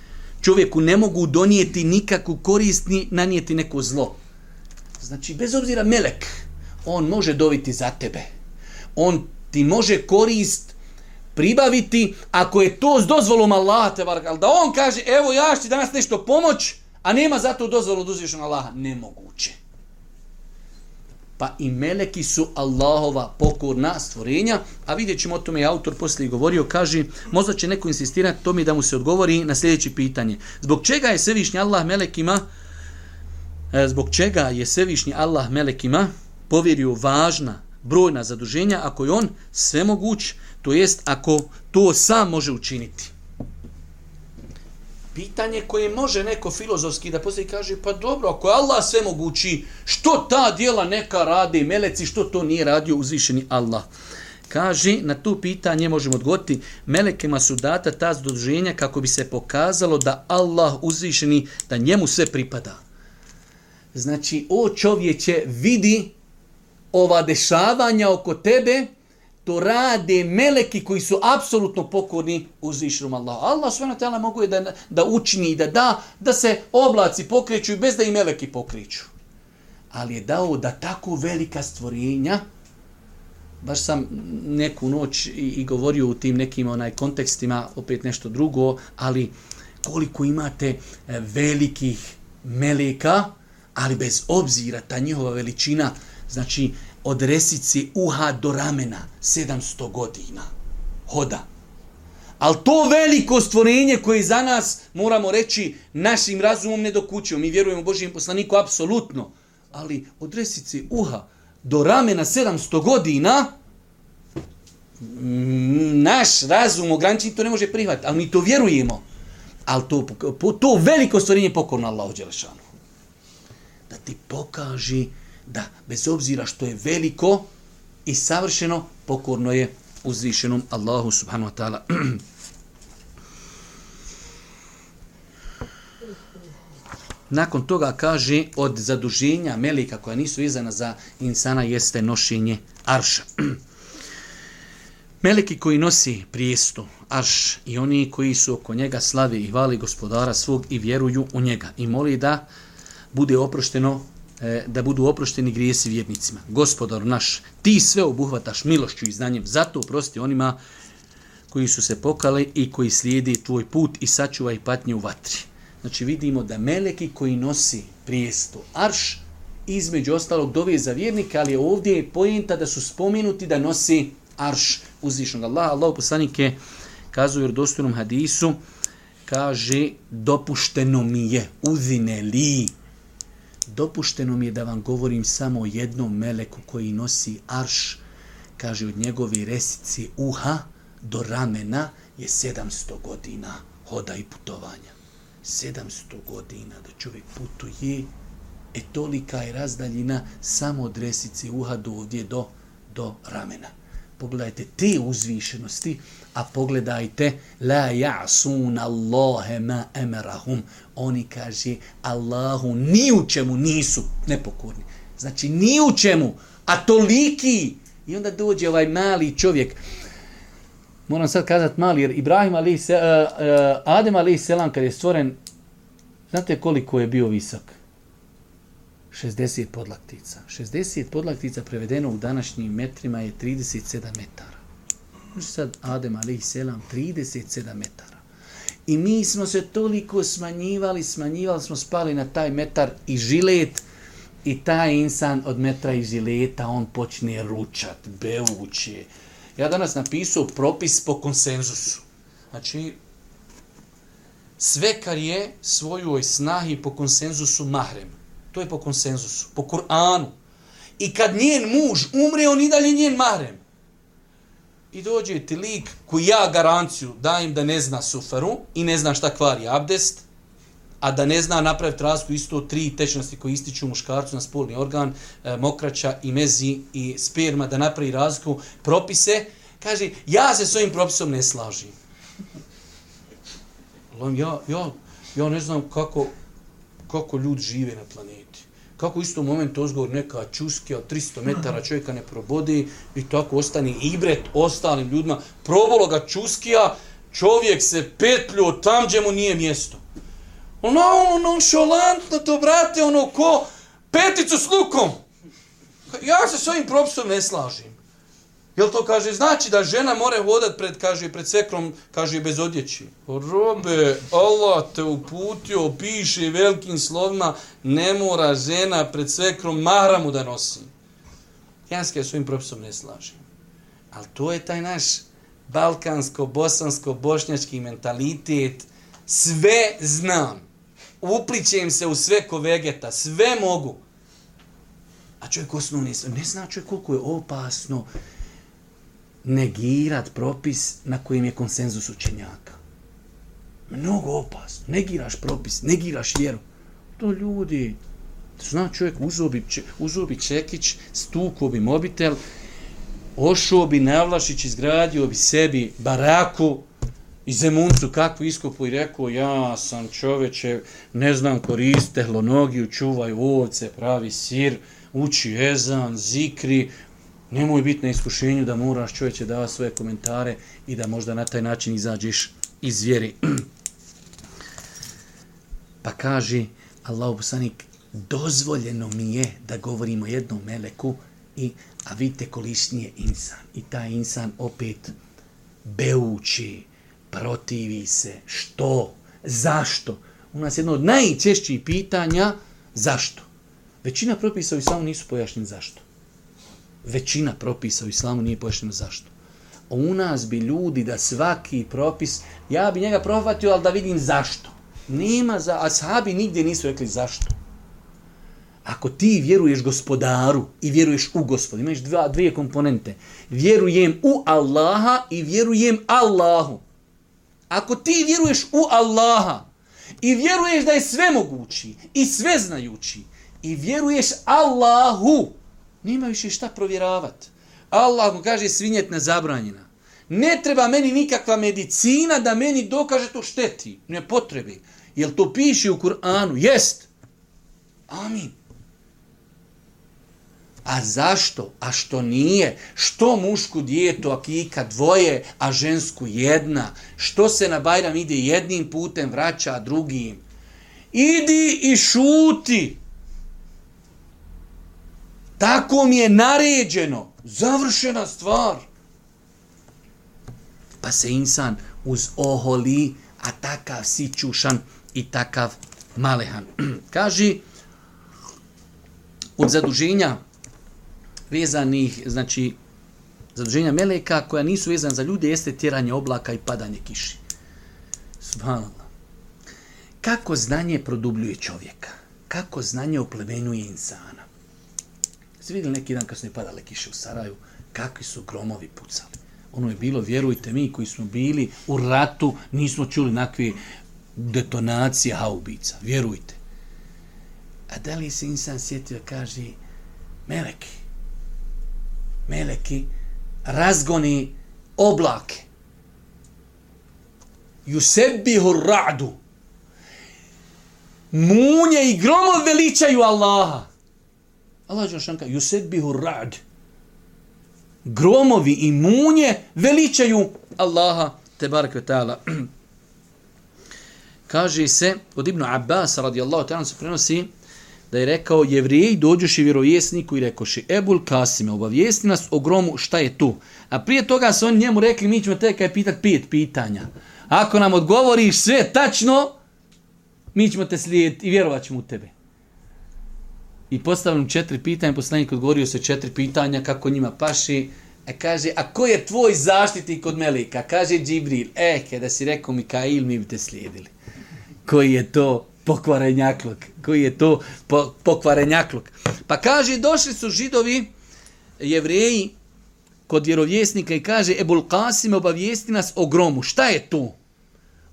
čovjeku ne mogu donijeti nikakvu korist ni nanijeti neko zlo. Znači, bez obzira melek, on može dobiti za tebe. On ti može korist pribaviti ako je to s dozvolom Allaha te barak. Ali da on kaže, evo ja ću danas nešto pomoć, a nema za to dozvolu da uzviš Allaha, nemoguće. Pa i meleki su Allahova pokorna stvorenja, a vidjet ćemo o tome i autor poslije govorio, kaže, možda će neko insistirati to mi da mu se odgovori na sljedeće pitanje. Zbog čega je Svevišnji Allah melekima E, zbog čega je Svevišnji Allah melekima povjerio važna brojna zaduženja ako je on svemoguć, to jest ako to sam može učiniti. Pitanje koje može neko filozofski da postavi kaže, pa dobro, ako je Allah sve mogući, što ta dijela neka rade meleci, što to nije radio uzvišeni Allah? Kaže, na to pitanje možemo odgovoriti, melekima su data ta zaduženja kako bi se pokazalo da Allah uzvišeni, da njemu sve pripada. Znači, o čovječe, vidi ova dešavanja oko tebe, to rade meleki koji su apsolutno pokorni uzvišenom Allahu. Allah sve na tela mogu je da, da učini i da da, da se oblaci pokreću bez da i meleki pokreću. Ali je dao da tako velika stvorenja, baš sam neku noć i, i govorio u tim nekim onaj kontekstima, opet nešto drugo, ali koliko imate eh, velikih meleka, ali bez obzira ta njihova veličina, znači od resice uha do ramena, 700 godina hoda. Ali to veliko stvorenje koje za nas, moramo reći, našim razumom ne dokućemo. Mi vjerujemo Božijem poslaniku, apsolutno. Ali od resice uha do ramena 700 godina, mm, naš razum ograničen to ne može prihvatiti. Ali mi to vjerujemo. Ali to, to veliko stvorenje pokorno Allahu Đelešanu ti pokaži da bez obzira što je veliko i savršeno, pokorno je uzvišenom Allahu subhanahu wa ta'ala. Nakon toga kaže od zaduženja melika koja nisu izana za insana jeste nošenje arša. Meliki koji nosi prijestu, arš i oni koji su oko njega slavi i hvali gospodara svog i vjeruju u njega i moli da bude oprošteno e, da budu oprošteni grijesi vjernicima. Gospodar naš, ti sve obuhvataš milošću i znanjem, zato oprosti onima koji su se pokale i koji slijedi tvoj put i sačuvaj patnje u vatri. Znači vidimo da meleki koji nosi prijestu arš, između ostalog dove za vjernika, ali ovdje je pojenta da su spomenuti da nosi arš uzvišnog Allaha. Allah poslanike kazuje u dostojnom hadisu, kaže dopušteno mi je, uzine li, dopušteno mi je da vam govorim samo o jednom meleku koji nosi arš, kaže od njegove resici uha do ramena je 700 godina hoda i putovanja. 700 godina da čovjek putuje, e tolika je razdaljina samo od resice uha do ovdje do, do ramena. Pogledajte te uzvišenosti, a pogledajte la ja'sun Allahe ma emerahum. Oni kaže Allahu ni u čemu nisu nepokorni. Znači ni u čemu, a toliki. I onda dođe ovaj mali čovjek. Moram sad kazati mali, jer Ibrahim ali se, uh, uh, Adem ali selam kad je stvoren, znate koliko je bio visok? 60 podlaktica. 60 podlaktica prevedeno u današnjim metrima je 37 metara. Može sad Adem alaihi selam 37 metara. I mi smo se toliko smanjivali, smanjivali smo spali na taj metar i žilet i taj insan od metra i žileta on počne ručat, bevuće. Ja danas napisao propis po konsenzusu. Znači, sve kar je svojoj snahi po konsenzusu mahrem. To je po konsenzusu, po Kur'anu. I kad njen muž umre, on i dalje njen mahrem. I dođe ti lik koji ja garanciju dajem da ne zna suferu i ne zna šta kvari abdest, a da ne zna napraviti razliku isto tri tečnosti koji ističu muškarcu na spolni organ, e, mokraća i mezi i sperma, da napravi razliku, propise, kaže, ja se s ovim propisom ne slažim. Ja, ja, ja ne znam kako, kako ljudi žive na planeti kako isto moment ozgovor neka čuske od 300 metara čovjeka ne probodi i tako ostane ibret ostalim ljudima. Probolo ga čuskija, čovjek se petlju tam gdje mu nije mjesto. Ono, ono, nonšalantno to, brate, ono, ko peticu s lukom. Ja se s ovim propisom ne slažim. Jel to kaže, znači da žena more hodat pred, kaže, pred sekrom, kaže, bez odjeći. Robe, Allah te uputio, piše velikim slovima, ne mora žena pred sekrom mahramu da nosi. Ja se s propisom ne slažem. Ali to je taj naš balkansko, bosansko, bošnjački mentalitet. Sve znam. Uplićem se u sve ko vegeta. Sve mogu. A čovjek osnovni ne zna čovjek koliko je opasno negirat propis na kojem je konsenzus učenjaka. Mnogo opasno. Negiraš propis, negiraš vjeru. To ljudi, zna čovjek, uzeo bi, uzeo bi čekić, stuko bi mobitel, ošao bi Navlašić, izgradio bi sebi baraku i zemuncu kakvu iskopu i rekao, ja sam čoveče, ne znam koriste tehlonogiju, čuvaj ovce, pravi sir, uči ezan, zikri, Nemoj biti na iskušenju da moraš čovječe da svoje komentare i da možda na taj način izađeš iz vjeri. pa kaže Allah poslanik, dozvoljeno mi je da govorimo jednom meleku, i, a vidite kolišnji je insan. I taj insan opet beuči, protivi se. Što? Zašto? U nas jedno od najčešćih pitanja, zašto? Većina propisa u samo nisu pojašnjeni zašto većina propisa u islamu nije pojašnjeno zašto. U nas bi ljudi da svaki propis, ja bi njega prohvatio, ali da vidim zašto. Nema za, a sahabi nigdje nisu rekli zašto. Ako ti vjeruješ gospodaru i vjeruješ u gospodu, imaš dva, dvije komponente. Vjerujem u Allaha i vjerujem Allahu. Ako ti vjeruješ u Allaha i vjeruješ da je svemogući i sveznajući i vjeruješ Allahu, Nima više šta provjeravati. Allah mu kaže svinjetna zabranjena. Ne treba meni nikakva medicina da meni dokaže to šteti. Ne potrebi. Jel to piše u Kur'anu? Jest. Amin. A zašto? A što nije? Što mušku dijetu akika dvoje, a žensku jedna? Što se na Bajram ide jednim putem, vraća drugim? Idi i šuti. Tako mi je naređeno. Završena stvar. Pa se insan uz oholi, a takav sićušan i takav malehan. Kaži, od zaduženja vezanih, znači, zaduženja meleka koja nisu vezana za ljude jeste tjeranje oblaka i padanje kiši. Subhanallah. Kako znanje produbljuje čovjeka? Kako znanje oplemenjuje insana? Jeste vidjeli neki dan kad su ne padale kiše u Saraju, kakvi su gromovi pucali. Ono je bilo, vjerujte mi koji smo bili u ratu, nismo čuli nakve detonacije haubica. Vjerujte. A da li se insan sjetio, kaže, meleki, meleki, razgoni oblake. Yusebbihu ra'du. Munje i gromo veličaju Allaha. Allah je šanka, Yusebbihu ra'd. Gromovi i munje veličaju Allaha, te barak ta'ala. Kaže se, od Ibnu Abbas, radijallahu ta'ala, se prenosi, da je rekao jevrijeji dođuši vjerovjesniku i rekoši Ebul Kasime obavijesti nas o gromu šta je tu. A prije toga su oni njemu rekli mi ćemo te kaj pitat pet pitanja. Ako nam odgovoriš sve tačno, mi ćemo te slijediti i vjerovat ćemo u tebe. I postavljam četiri pitanja, poslanik odgovorio se četiri pitanja kako njima paši. E kaže, a ko je tvoj zaštitnik od Melika? Kaže Džibril, e, kada si rekao Mikail, mi bi te slijedili. Koji je to pokvarenjakluk. Koji je to po, pokvarenjakluk. Pa kaže, došli su židovi, jevreji, kod vjerovjesnika i kaže, Ebul Qasim obavijesti nas o gromu. Šta je to?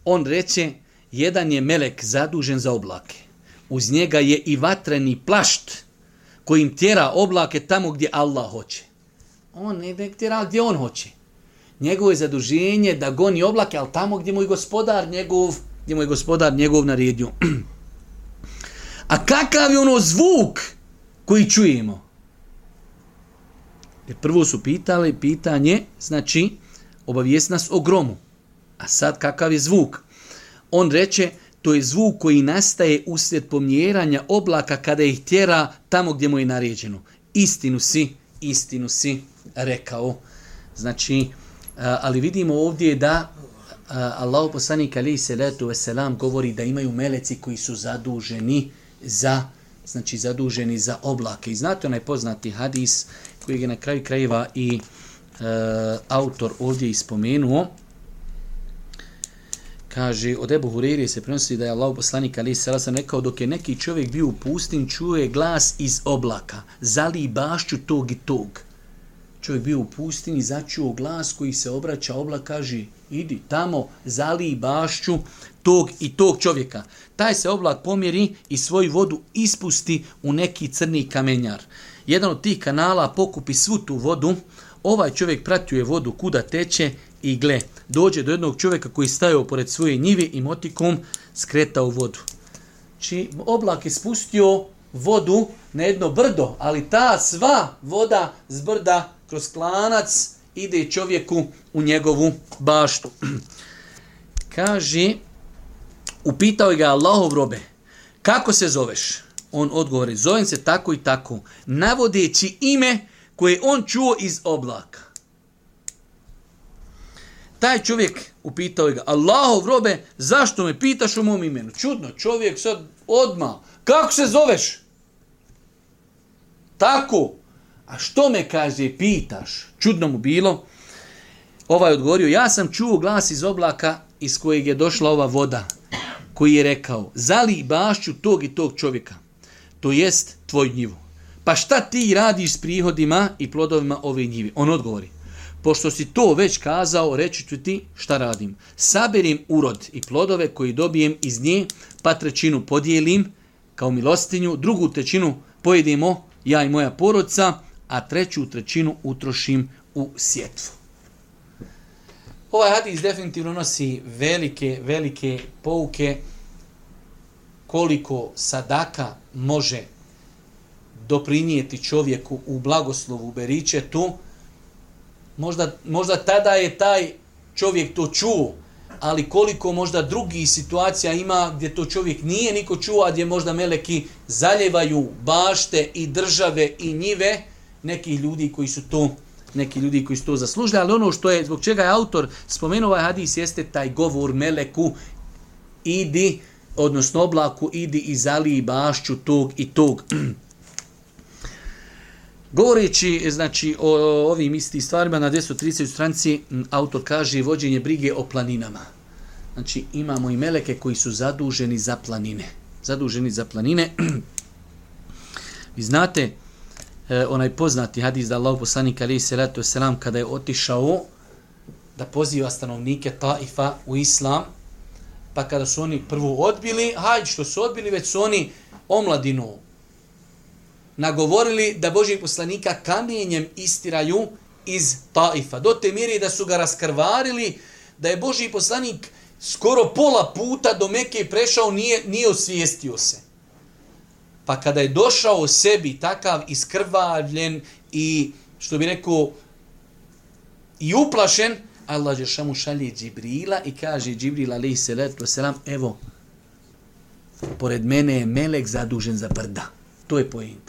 On reče, jedan je melek zadužen za oblake. Uz njega je i vatreni plašt kojim tjera oblake tamo gdje Allah hoće. On ne tjera gdje on hoće. Njegovo je zaduženje da goni oblake, ali tamo gdje mu je gospodar njegov gdje mu je gospodar njegov naredio. A kakav je ono zvuk koji čujemo? Jer prvo su pitali pitanje, znači, obavijest nas o gromu. A sad kakav je zvuk? On reče, to je zvuk koji nastaje uslijed pomjeranja oblaka kada ih tjera tamo gdje mu je naređeno. Istinu si, istinu si rekao. Znači, ali vidimo ovdje da Allah poslanik alaihi salatu wasalam govori da imaju meleci koji su zaduženi za znači zaduženi za oblake. I znate onaj poznati hadis koji je na kraju krajeva i e, autor ovdje ispomenuo. Kaže, od Ebu Huriri se prenosi da je Allah poslanik Ali salatu rekao dok je neki čovjek bio u pustin, čuje glas iz oblaka, zali bašću tog i tog čovjek bio u pustini, začuo glas koji se obraća oblak, kaže, idi tamo, zali bašću tog i tog čovjeka. Taj se oblak pomjeri i svoju vodu ispusti u neki crni kamenjar. Jedan od tih kanala pokupi svu tu vodu, ovaj čovjek pratuje vodu kuda teče i gle, dođe do jednog čovjeka koji stajao pored svoje njive i motikom skretao vodu. Či oblak je spustio vodu na jedno brdo, ali ta sva voda z brda kroz klanac ide čovjeku u njegovu baštu. Kaže, upitao je ga Allahov robe, kako se zoveš? On odgovori, zovem se tako i tako, navodeći ime koje on čuo iz oblaka. Taj čovjek upitao je ga, Allahov robe, zašto me pitaš o mom imenu? Čudno, čovjek sad odma, kako se zoveš? Tako, A što me kaže, pitaš? Čudno mu bilo. Ovaj odgovorio, ja sam čuo glas iz oblaka iz kojeg je došla ova voda, koji je rekao, zali bašću tog i tog čovjeka, to jest tvoj njivu. Pa šta ti radiš s prihodima i plodovima ove njive? On odgovori, pošto si to već kazao, reći ću ti šta radim. Saberim urod i plodove koji dobijem iz nje, pa trećinu podijelim kao milostinju, drugu trećinu pojedimo ja i moja porodca, a treću trećinu utrošim u sjetvu. Ovaj hadis definitivno nosi velike, velike pouke koliko sadaka može doprinijeti čovjeku u blagoslovu beričetu. Možda, možda tada je taj čovjek to čuo, ali koliko možda drugi situacija ima gdje to čovjek nije niko čuo, a gdje možda meleki zaljevaju bašte i države i njive, nekih ljudi koji su to neki ljudi koji su to zaslužili, ali ono što je, zbog čega je autor spomenuo ovaj hadis, jeste taj govor Meleku, idi, odnosno oblaku, idi i zaliji bašću tog i tog. Govoreći znači, o ovim istim stvarima na 230. stranici, autor kaže vođenje brige o planinama. Znači imamo i meleke koji su zaduženi za planine. Zaduženi za planine. Vi znate, e, onaj poznati hadis da Allah poslanik alaihi salatu wasalam kada je otišao da poziva stanovnike Taifa u islam, pa kada su oni prvo odbili, hajde što su odbili, već su oni omladinu nagovorili da Božih poslanika kamenjem istiraju iz Taifa. Do te mjeri da su ga raskrvarili, da je Božji poslanik skoro pola puta do Mekke prešao, nije, nije osvijestio se. Pa kada je došao sebi takav iskrvavljen i, što bi rekao, i uplašen, Allah je šamu šalje Džibrila i kaže Džibrila alaihi salatu wasalam, evo, pored mene je melek zadužen za brda. To je pojent.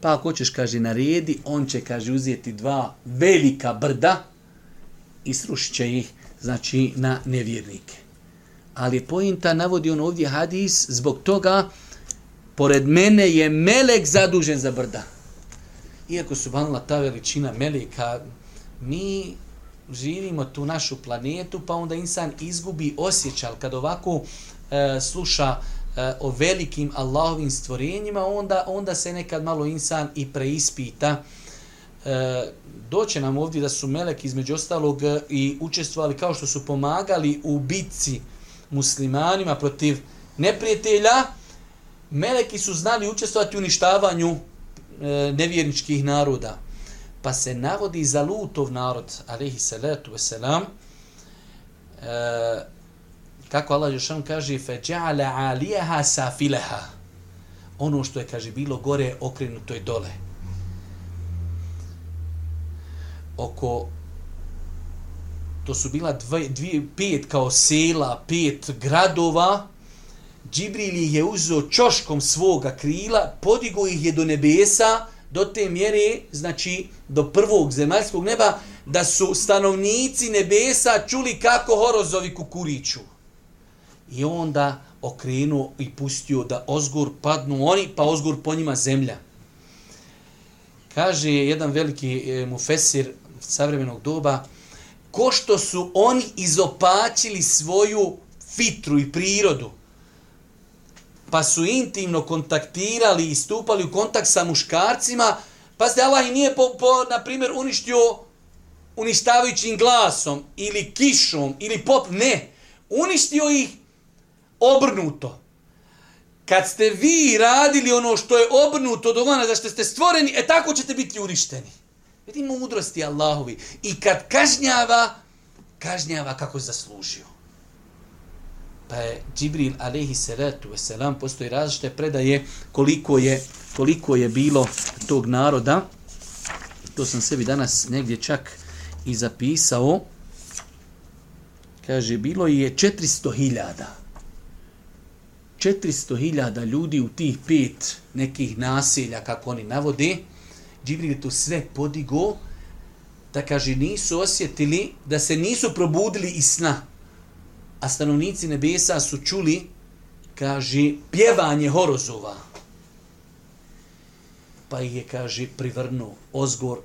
Pa ako ćeš, kaže, naredi, on će, kaže, uzijeti dva velika brda i srušit će ih, znači, na nevjernike. Ali pojinta navodi on ovdje hadis zbog toga, pored mene je melek zadužen za brda. Iako su banila ta veličina meleka, mi živimo tu našu planetu, pa onda insan izgubi osjećaj, kad ovako e, sluša Eh, o velikim Allahovim stvorenjima, onda onda se nekad malo insan i preispita. E, doće nam ovdje da su meleki između ostalog eh, i učestvovali kao što su pomagali u bitci muslimanima protiv neprijatelja, meleki su znali učestvovati u uništavanju e, nevjerničkih naroda. Pa se navodi za lutov narod, alaihi salatu wasalam, e, kako Allah Jošan kaže, feđa'ale alijeha safileha. Ono što je, kaže, bilo gore, okrenuto je dole. Oko to su bila dve, dvije, pet kao sela, pet gradova, Džibril ih je uzeo čoškom svoga krila, podigo ih je do nebesa, do te mjere, znači do prvog zemaljskog neba, da su stanovnici nebesa čuli kako horozovi kukuriću. I onda okrenuo i pustio da ozgur padnu oni, pa ozgur po njima zemlja. Kaže jedan veliki e, mufesir savremenog doba, ko što su oni izopačili svoju fitru i prirodu, pa su intimno kontaktirali i stupali u kontakt sa muškarcima, pa se Allah i nije, po, po, na primjer, uništio uništavajućim glasom ili kišom ili pop, ne. Uništio ih obrnuto. Kad ste vi radili ono što je obrnuto do vana, zašto ste stvoreni, e tako ćete biti uništeni. Vidi mudrosti Allahovi. I kad kažnjava, kažnjava kako je zaslužio. Pa je Džibril alaihi salatu wasalam, postoji različite predaje koliko je, koliko je bilo tog naroda. To sam sebi danas negdje čak i zapisao. Kaže, bilo je 400.000 400.000 ljudi u tih pet nekih naselja, kako oni navode, Džibril je to sve podigo, da kaže, nisu osjetili, da se nisu probudili iz sna. A stanovnici nebesa su čuli, kaže, pjevanje horozova. Pa ih je, kaže, privrnu ozgor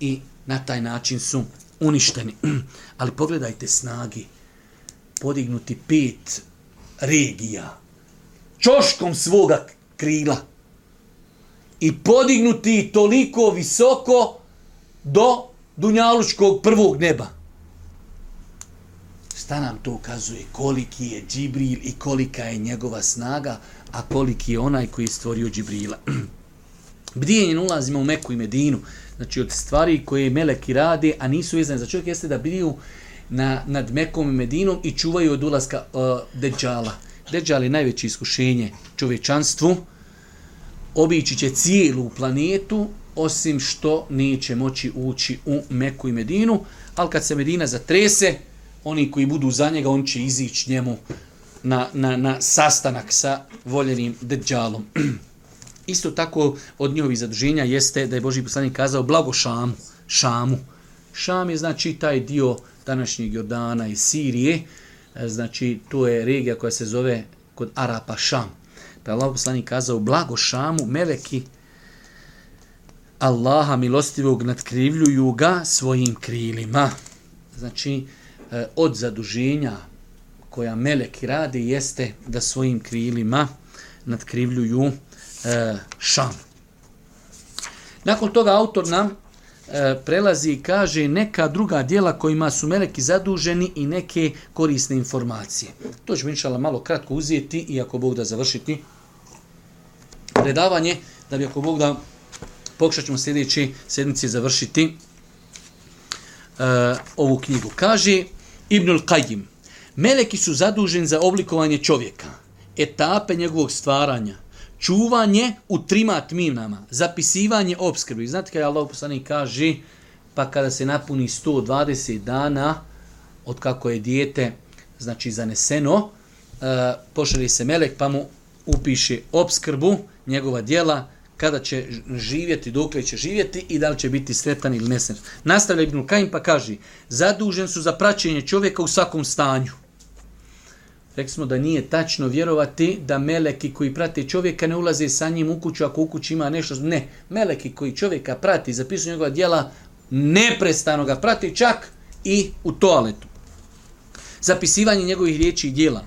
i na taj način su uništeni. Ali pogledajte snagi, podignuti pet regija, čoškom svoga krila i podignuti toliko visoko do dunjalučkog prvog neba. Šta nam to ukazuje? Koliki je Džibril i kolika je njegova snaga, a koliki je onaj koji je stvorio Džibrila. Bdijenje ulazimo u Meku i Medinu. Znači od stvari koje meleki rade, a nisu vezane za čovjek, jeste da bdiju na, nad Mekom i Medinom i čuvaju od ulaska uh, Deđala. Deđal je najveće iskušenje čovječanstvu. Obići će cijelu planetu, osim što neće moći ući u Meku i Medinu. Ali kad se Medina zatrese, oni koji budu za njega, on će izići njemu na, na, na sastanak sa voljenim Deđalom. Isto tako od njihovih zaduženja jeste da je Boži poslanik kazao blago Šamu. Šamu. Šam je znači taj dio današnjeg Jordana i Sirije. E, znači to je regija koja se zove kod Arapa Šam. Pa je Allah poslanik kazao blago Šamu, meleki Allaha milostivog nadkrivljuju ga svojim krilima. Znači e, od zaduženja koja meleki radi jeste da svojim krilima nadkrivljuju e, šam. Nakon toga autor nam e, prelazi i kaže neka druga dijela kojima su meleki zaduženi i neke korisne informacije. To ćemo inšala malo kratko uzeti i ako Bog da završiti predavanje, da bi ako Bog da pokušat ćemo sljedeći sedmici završiti uh, ovu knjigu. Kaže Ibnul Qajim, meleki su zaduženi za oblikovanje čovjeka, etape njegovog stvaranja, čuvanje u trima tminama, zapisivanje obskrbi. Znate kada Allah poslanik kaže, pa kada se napuni 120 dana od kako je dijete znači zaneseno, uh, pošalje se melek pa mu upiše obskrbu njegova dijela, kada će živjeti, dokle će živjeti i da li će biti sretan ili nesretan. Nastavlja Ibn Kajim pa kaže, zadužen su za praćenje čovjeka u svakom stanju. Rekli smo da nije tačno vjerovati da meleki koji prate čovjeka ne ulaze sa njim u kuću ako u kući ima nešto. Ne, meleki koji čovjeka prati, zapisuju njegova djela, neprestano ga prati čak i u toaletu. Zapisivanje njegovih riječi i djela.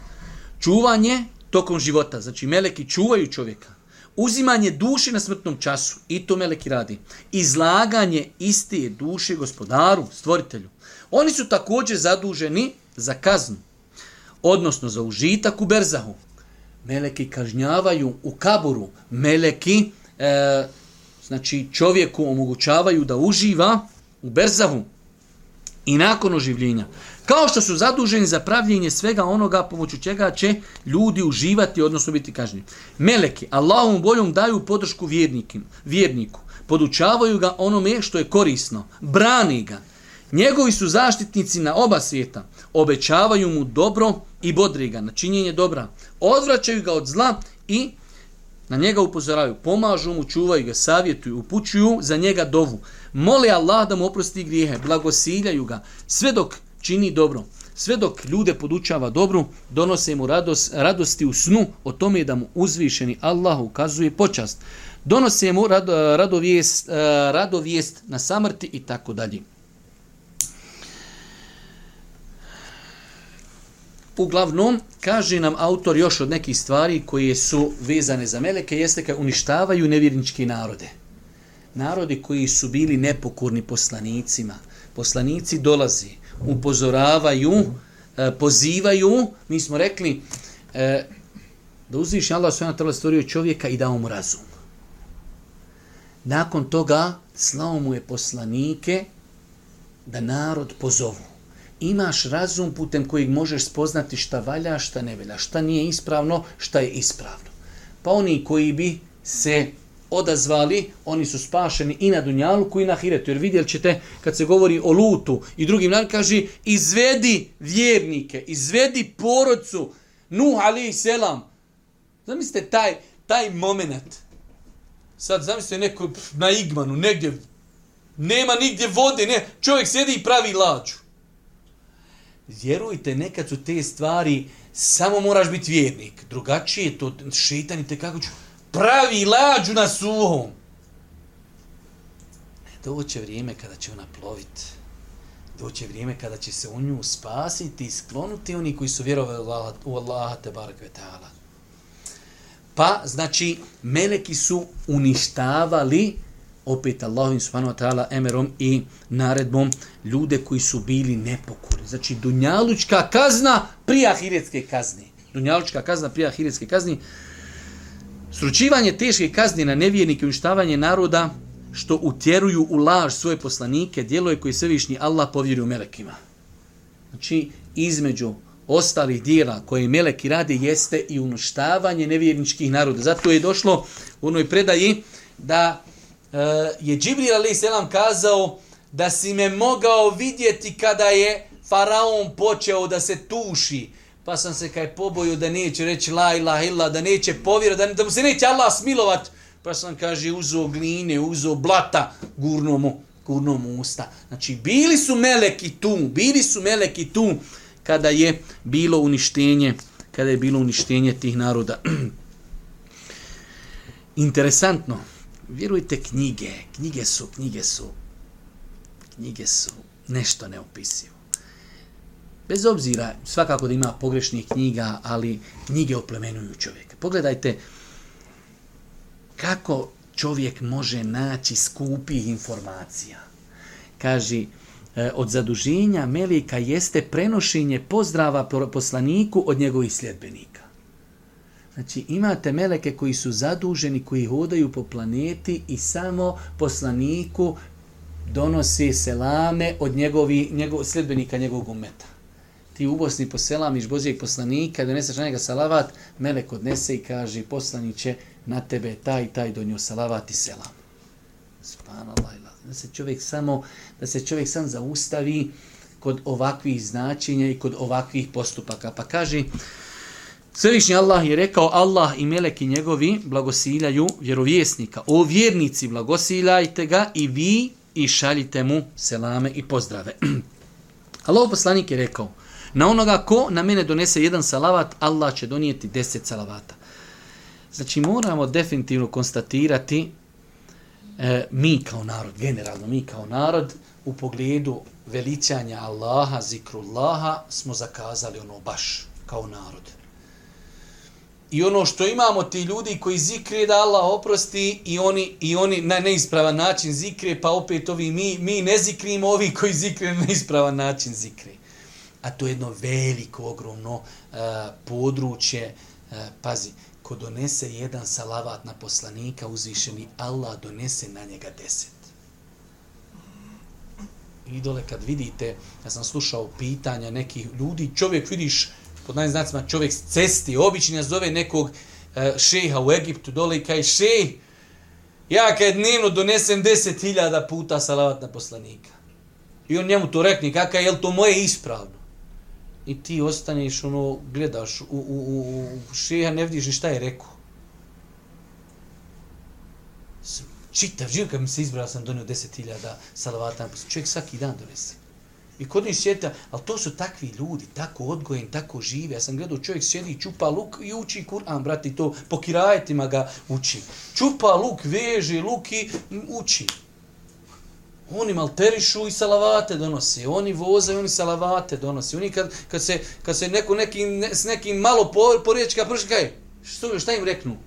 Čuvanje tokom života. Znači, meleki čuvaju čovjeka. Uzimanje duše na smrtnom času. I to meleki radi. Izlaganje iste duše gospodaru, stvoritelju. Oni su također zaduženi za kaznu odnosno za užitak u berzahu. Meleki kažnjavaju u kaburu, meleki e, znači čovjeku omogućavaju da uživa u berzahu i nakon oživljenja. Kao što su zaduženi za pravljenje svega onoga pomoću čega će ljudi uživati, odnosno biti kažnjeni. Meleki Allahom boljom daju podršku vjernikim, vjerniku, podučavaju ga onome što je korisno, brani ga. Njegovi su zaštitnici na oba svijeta, obećavaju mu dobro i bodri ga na činjenje dobra. Odvraćaju ga od zla i na njega upozoravaju. Pomažu mu, čuvaju ga, savjetuju, upućuju za njega dovu. Mole Allah da mu oprosti grijehe, blagosiljaju ga, sve dok čini dobro. Sve dok ljude podučava dobru, donose mu radost, radosti u snu o tome da mu uzvišeni Allah ukazuje počast. Donose mu rado, radovijest, eh, radovijest na samrti i tako dalje. Uglavnom, kaže nam autor još od nekih stvari koje su vezane za meleke, jeste kad uništavaju nevjerničke narode. Narodi koji su bili nepokorni poslanicima. Poslanici dolazi, upozoravaju, e, pozivaju, mi smo rekli, e, da uzviš Allah svojena na stvorio čovjeka i dao mu razum. Nakon toga, slao mu je poslanike da narod pozovu imaš razum putem kojeg možeš spoznati šta valja, šta ne valja, šta nije ispravno, šta je ispravno. Pa oni koji bi se odazvali, oni su spašeni i na Dunjaluku i na Hiretu. Jer vidjeli ćete, kad se govori o Lutu i drugim narodima, kaže, izvedi vjernike, izvedi porodcu, Nuh i selam. Zamislite taj, taj moment. Sad zamislite neko na Igmanu, negdje, nema nigdje vode, ne, čovjek sjedi i pravi lađu vjerujte, nekad su te stvari, samo moraš biti vjernik. Drugačije to, šeitan te kako ću, pravi lađu na suhom. Doće vrijeme kada će ona ploviti. Doće vrijeme kada će se u nju spasiti i sklonuti oni koji su vjerovali u Allaha te barak ta'ala. Pa, znači, meleki su uništavali opet Allahovim subhanahu wa ta'ala emerom i naredbom ljude koji su bili nepokorni. Znači, dunjalučka kazna prije ahiretske kazne. Dunjalučka kazna prije ahiretske kazne. Sručivanje teške kazni na nevjernike i uništavanje naroda što utjeruju u laž svoje poslanike, djelo je koji svevišnji Allah povjerio melekima. Znači, između ostalih dijela koje meleki rade jeste i uništavanje nevjerničkih naroda. Zato je došlo u onoj predaji da Eh, je Džibril Ali Selam kazao da si me mogao vidjeti kada je faraon počeo da se tuši. Pa sam se kaj poboju da neće reći la ilaha illa, da neće povjerati, da, da mu se neće Allah smilovat. pa sam, kaže, uzo gline, uzo blata, gurno mu, gurno mu usta. Znači, bili su meleki tu, bili su meleki tu, kada je bilo uništenje, kada je bilo uništenje tih naroda. Interesantno, vjerujte knjige, knjige su, knjige su, knjige su nešto neopisivo. Bez obzira, svakako da ima pogrešnih knjiga, ali knjige oplemenuju čovjeka. Pogledajte kako čovjek može naći skupih informacija. Kaže, od zaduženja Melika jeste prenošenje pozdrava poslaniku od njegovih sljedbenika. Znači, imate meleke koji su zaduženi, koji hodaju po planeti i samo poslaniku donosi selame od njegovi, njegov, sljedbenika njegovog umeta. Ti u Bosni po Božijeg poslanika, doneseš na njega salavat, melek odnese i kaže, poslaniće, na tebe taj taj donio salavat i selam. Subhanallah. Da se čovjek samo, da se čovjek sam zaustavi kod ovakvih značenja i kod ovakvih postupaka. Pa kaže, Svevišnji Allah je rekao, Allah i meleki njegovi blagosiljaju vjerovjesnika. O vjernici, blagosiljajte ga i vi i šaljite mu selame i pozdrave. Allah poslanik je rekao, na onoga ko na mene donese jedan salavat, Allah će donijeti deset salavata. Znači moramo definitivno konstatirati e, mi kao narod, generalno mi kao narod, u pogledu veličanja Allaha, zikrullaha, smo zakazali ono baš kao narod. I ono što imamo ti ljudi koji zikre da Allah oprosti i oni i oni na neispravan način zikre, pa opet ovi mi, mi ne zikrimo, ovi koji zikre na neispravan način zikre. A to je jedno veliko, ogromno uh, područje. Uh, pazi, ko donese jedan salavat na poslanika uzvišeni, Allah donese na njega deset. Idole, kad vidite, ja sam slušao pitanja nekih ljudi, čovjek vidiš, pod najim znacima, čovjek s cesti, obični zove nekog e, šeha u Egiptu, dole i kaj šeh, ja kad dnevno donesem deset hiljada puta salavat na poslanika. I on njemu to rekne, kakav je to moje ispravno? i ti ostaneš, ono, gledaš u, u, u, u šeha, ne vidiš ni šta je rekao. Čitav život, kad mi se izbrao, sam donio salavata na poslanika, čovjek svaki dan donese. I kod njih sjeta, ali to su takvi ljudi, tako odgojen, tako žive. Ja sam gledao, čovjek sjedi, čupa luk i uči Kur'an, brati, to po kirajetima ga uči. Čupa luk, veže luk i uči. Oni malterišu i salavate donose. Oni voze i oni salavate donose. Oni kad, kad, se, kad se neko neki, ne, s nekim malo poriječka prši, kaj? Što, šta im reknu?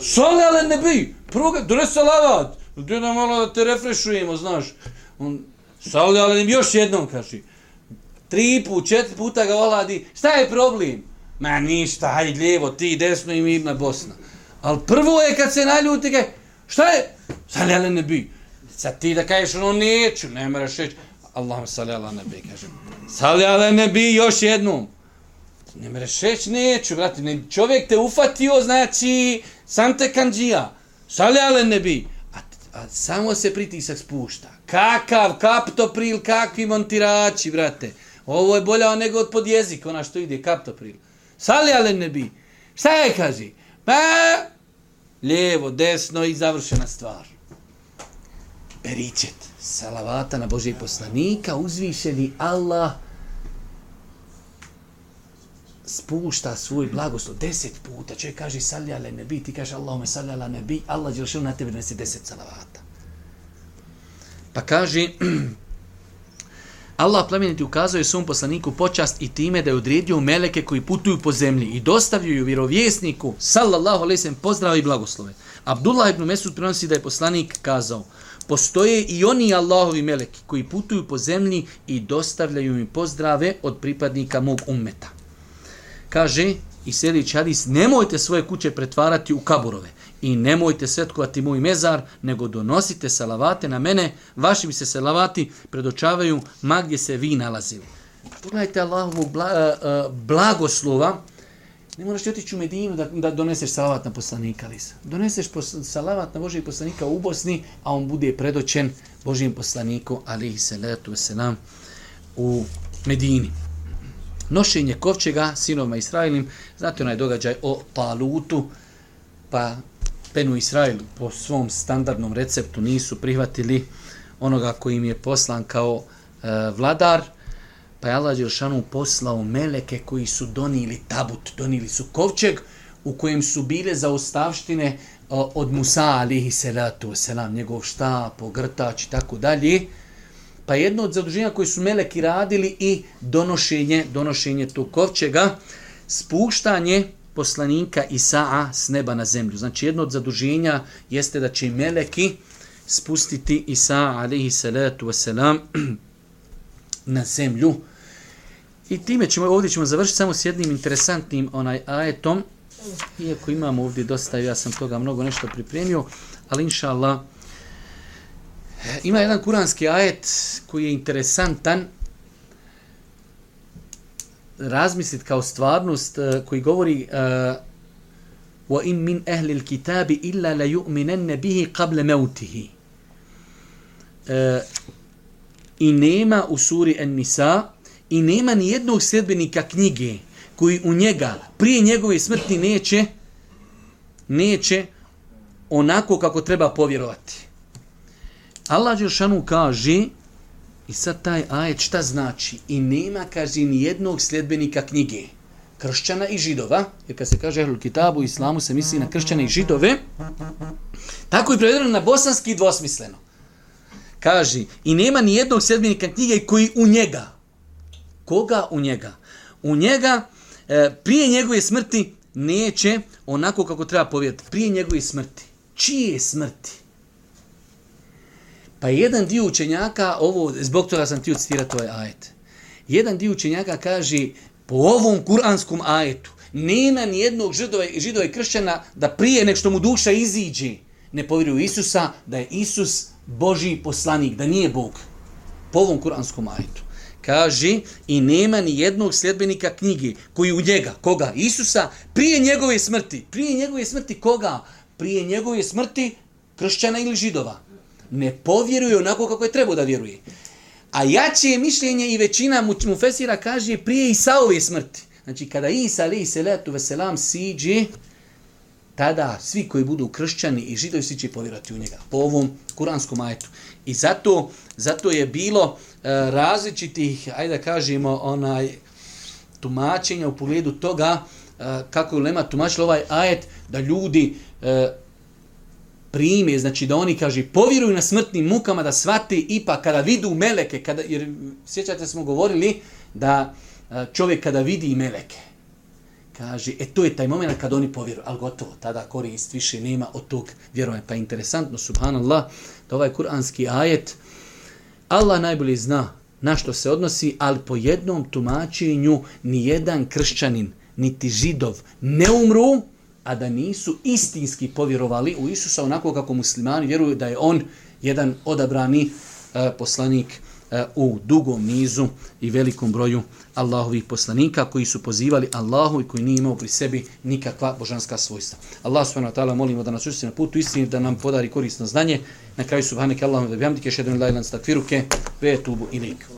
Sali, ali ne bi. Prvo ga, donesi salavat. Gdje da malo da te refrešujemo, znaš. On, sali, još jednom, kaže. Tri put, četiri puta ga oladi. Šta je problem? Ma ništa, hajde lijevo, ti desno i mirna Bosna. Ali prvo je kad se naljuti, kaj? Šta je? Sali, ne bi. Sad ti da kažeš ono neću, ne moraš reći. Allahum salli ala nebi, kaže. Salli ala nebi još jednom. Ne moraš reći neću, brati. Ne, čovjek te ufatio, znači, sam te kanđija. Salli ala nebi. A, a samo se pritisak spušta. Kakav kaptopril, kakvi montirači, brate. Ovo je bolja nego od pod jezik, ona što ide, kaptopril. Sali ale ne nebi. Šta je, kaži? Pa, lijevo, desno i završena stvar beričet salavata na Božije poslanika, uzvišeni Allah spušta svoj blagoslov deset puta. Čovjek kaže salli ala nebi, ti kaže Allahume salli ala nebi, Allah je na tebe nesi deset salavata. Pa kaže, Allah plemeniti ukazuje svom poslaniku počast i time da je odredio meleke koji putuju po zemlji i dostavljaju vjerovjesniku, sallallahu alaihi pozdrav i blagoslove. Abdullah ibn Mesud prenosi da je poslanik kazao, postoje i oni Allahovi meleki koji putuju po zemlji i dostavljaju mi pozdrave od pripadnika mog ummeta. Kaže i sljedeći Hadis, nemojte svoje kuće pretvarati u kaburove i nemojte svetkovati moj mezar, nego donosite salavate na mene, vaši mi se salavati predočavaju ma gdje se vi nalazili. Pogledajte Allahovog bla, uh, blagoslova, Ne moraš otići u Medinu da, da doneseš salavat na poslanika, Lisa. Doneseš pos, salavat na Božijeg poslanika u Bosni, a on bude predoćen Božijem poslaniku, alihi salatu wasalam, u Medini. Nošenje kovčega sinovima Israilim, znate onaj događaj o Palutu, pa Benu Israil po svom standardnom receptu nisu prihvatili onoga koji im je poslan kao e, vladar, pa je Allah Đelšanu poslao meleke koji su donili tabut, donili su kovčeg u kojem su bile zaostavštine o, od Musa alihi salatu selam, njegov štap, ogrtač i tako dalje. Pa jedno od zaduženja koji su meleki radili i donošenje, donošenje tog kovčega, spuštanje poslanika Isaa s neba na zemlju. Znači jedno od zaduženja jeste da će meleki spustiti Isa alaihi salatu wasalam na zemlju. I time ćemo, ovdje ćemo završiti samo s jednim interesantnim onaj ajetom. Iako imamo ovdje dosta, ja sam toga mnogo nešto pripremio, ali inša Allah, ima jedan kuranski ajet koji je interesantan, razmislit kao stvarnost uh, koji govori uh, wa in min ahli al-kitabi illa la yu'minanna bihi qabla mautih. uh, eh, i nema u suri An-Nisa i nema ni jednog sledbenika knjige koji u njega prije njegove smrti neće neće onako kako treba povjerovati. Allah Đelšanu kaže I sad taj ajet šta znači? I nema, kaže, ni jednog sljedbenika knjige. Kršćana i židova. Jer kad se kaže Ehlul Kitabu, islamu se misli na kršćane i židove. Tako i prevedeno na bosanski dvosmisleno. Kaže, i nema ni jednog sljedbenika knjige koji u njega. Koga u njega? U njega, e, prije njegove smrti, neće onako kako treba povjerati. Prije njegove smrti. Čije smrti? Pa jedan dio učenjaka, ovo, zbog toga sam ti citirati ovaj ajet. Jedan dio učenjaka kaže, po ovom kuranskom ajetu, nema ni jednog židova, židova i kršćana da prije nek što mu duša iziđe, ne povjeruju Isusa, da je Isus Boži poslanik, da nije Bog. Po ovom kuranskom ajetu. Kaže, i nema ni jednog sljedbenika knjige koji u njega, koga? Isusa, prije njegove smrti. Prije njegove smrti koga? Prije njegove smrti kršćana ili židova ne povjeruje onako kako je trebao da vjeruje. A jače je mišljenje i većina mu fesira kaže prije Isaove smrti. Znači kada Isa alaihi salatu veselam siđe, tada svi koji budu kršćani i židovi svi će povjerati u njega. Po ovom kuranskom ajetu. I zato, zato je bilo e, različitih, ajde da kažemo, onaj, tumačenja u pogledu toga e, kako je Lema tumačila ovaj ajet da ljudi e, prime, znači da oni, kaže, povjeruju na smrtnim mukama da svati ipak kada vidu meleke, kada, jer sjećate smo govorili da čovjek kada vidi meleke, kaže, e to je taj moment kad oni povjeruju, ali gotovo, tada korist više nema od tog vjerovanja. Pa interesantno, subhanallah, da ovaj kuranski ajet, Allah najbolje zna na što se odnosi, ali po jednom tumačenju ni jedan kršćanin, niti židov ne umru, a da nisu istinski povjerovali u Isusa onako kako muslimani vjeruju da je on jedan odabrani e, poslanik e, u dugom nizu i velikom broju Allahovih poslanika koji su pozivali Allahu i koji nije imao pri sebi nikakva božanska svojstva. Allah subhanahu wa ta'ala molimo da nas učesti na putu istini, da nam podari korisno znanje. Na kraju subhaneke Allahum da bihamdike, šedun lajlan stakfiruke, ve tubu ilik.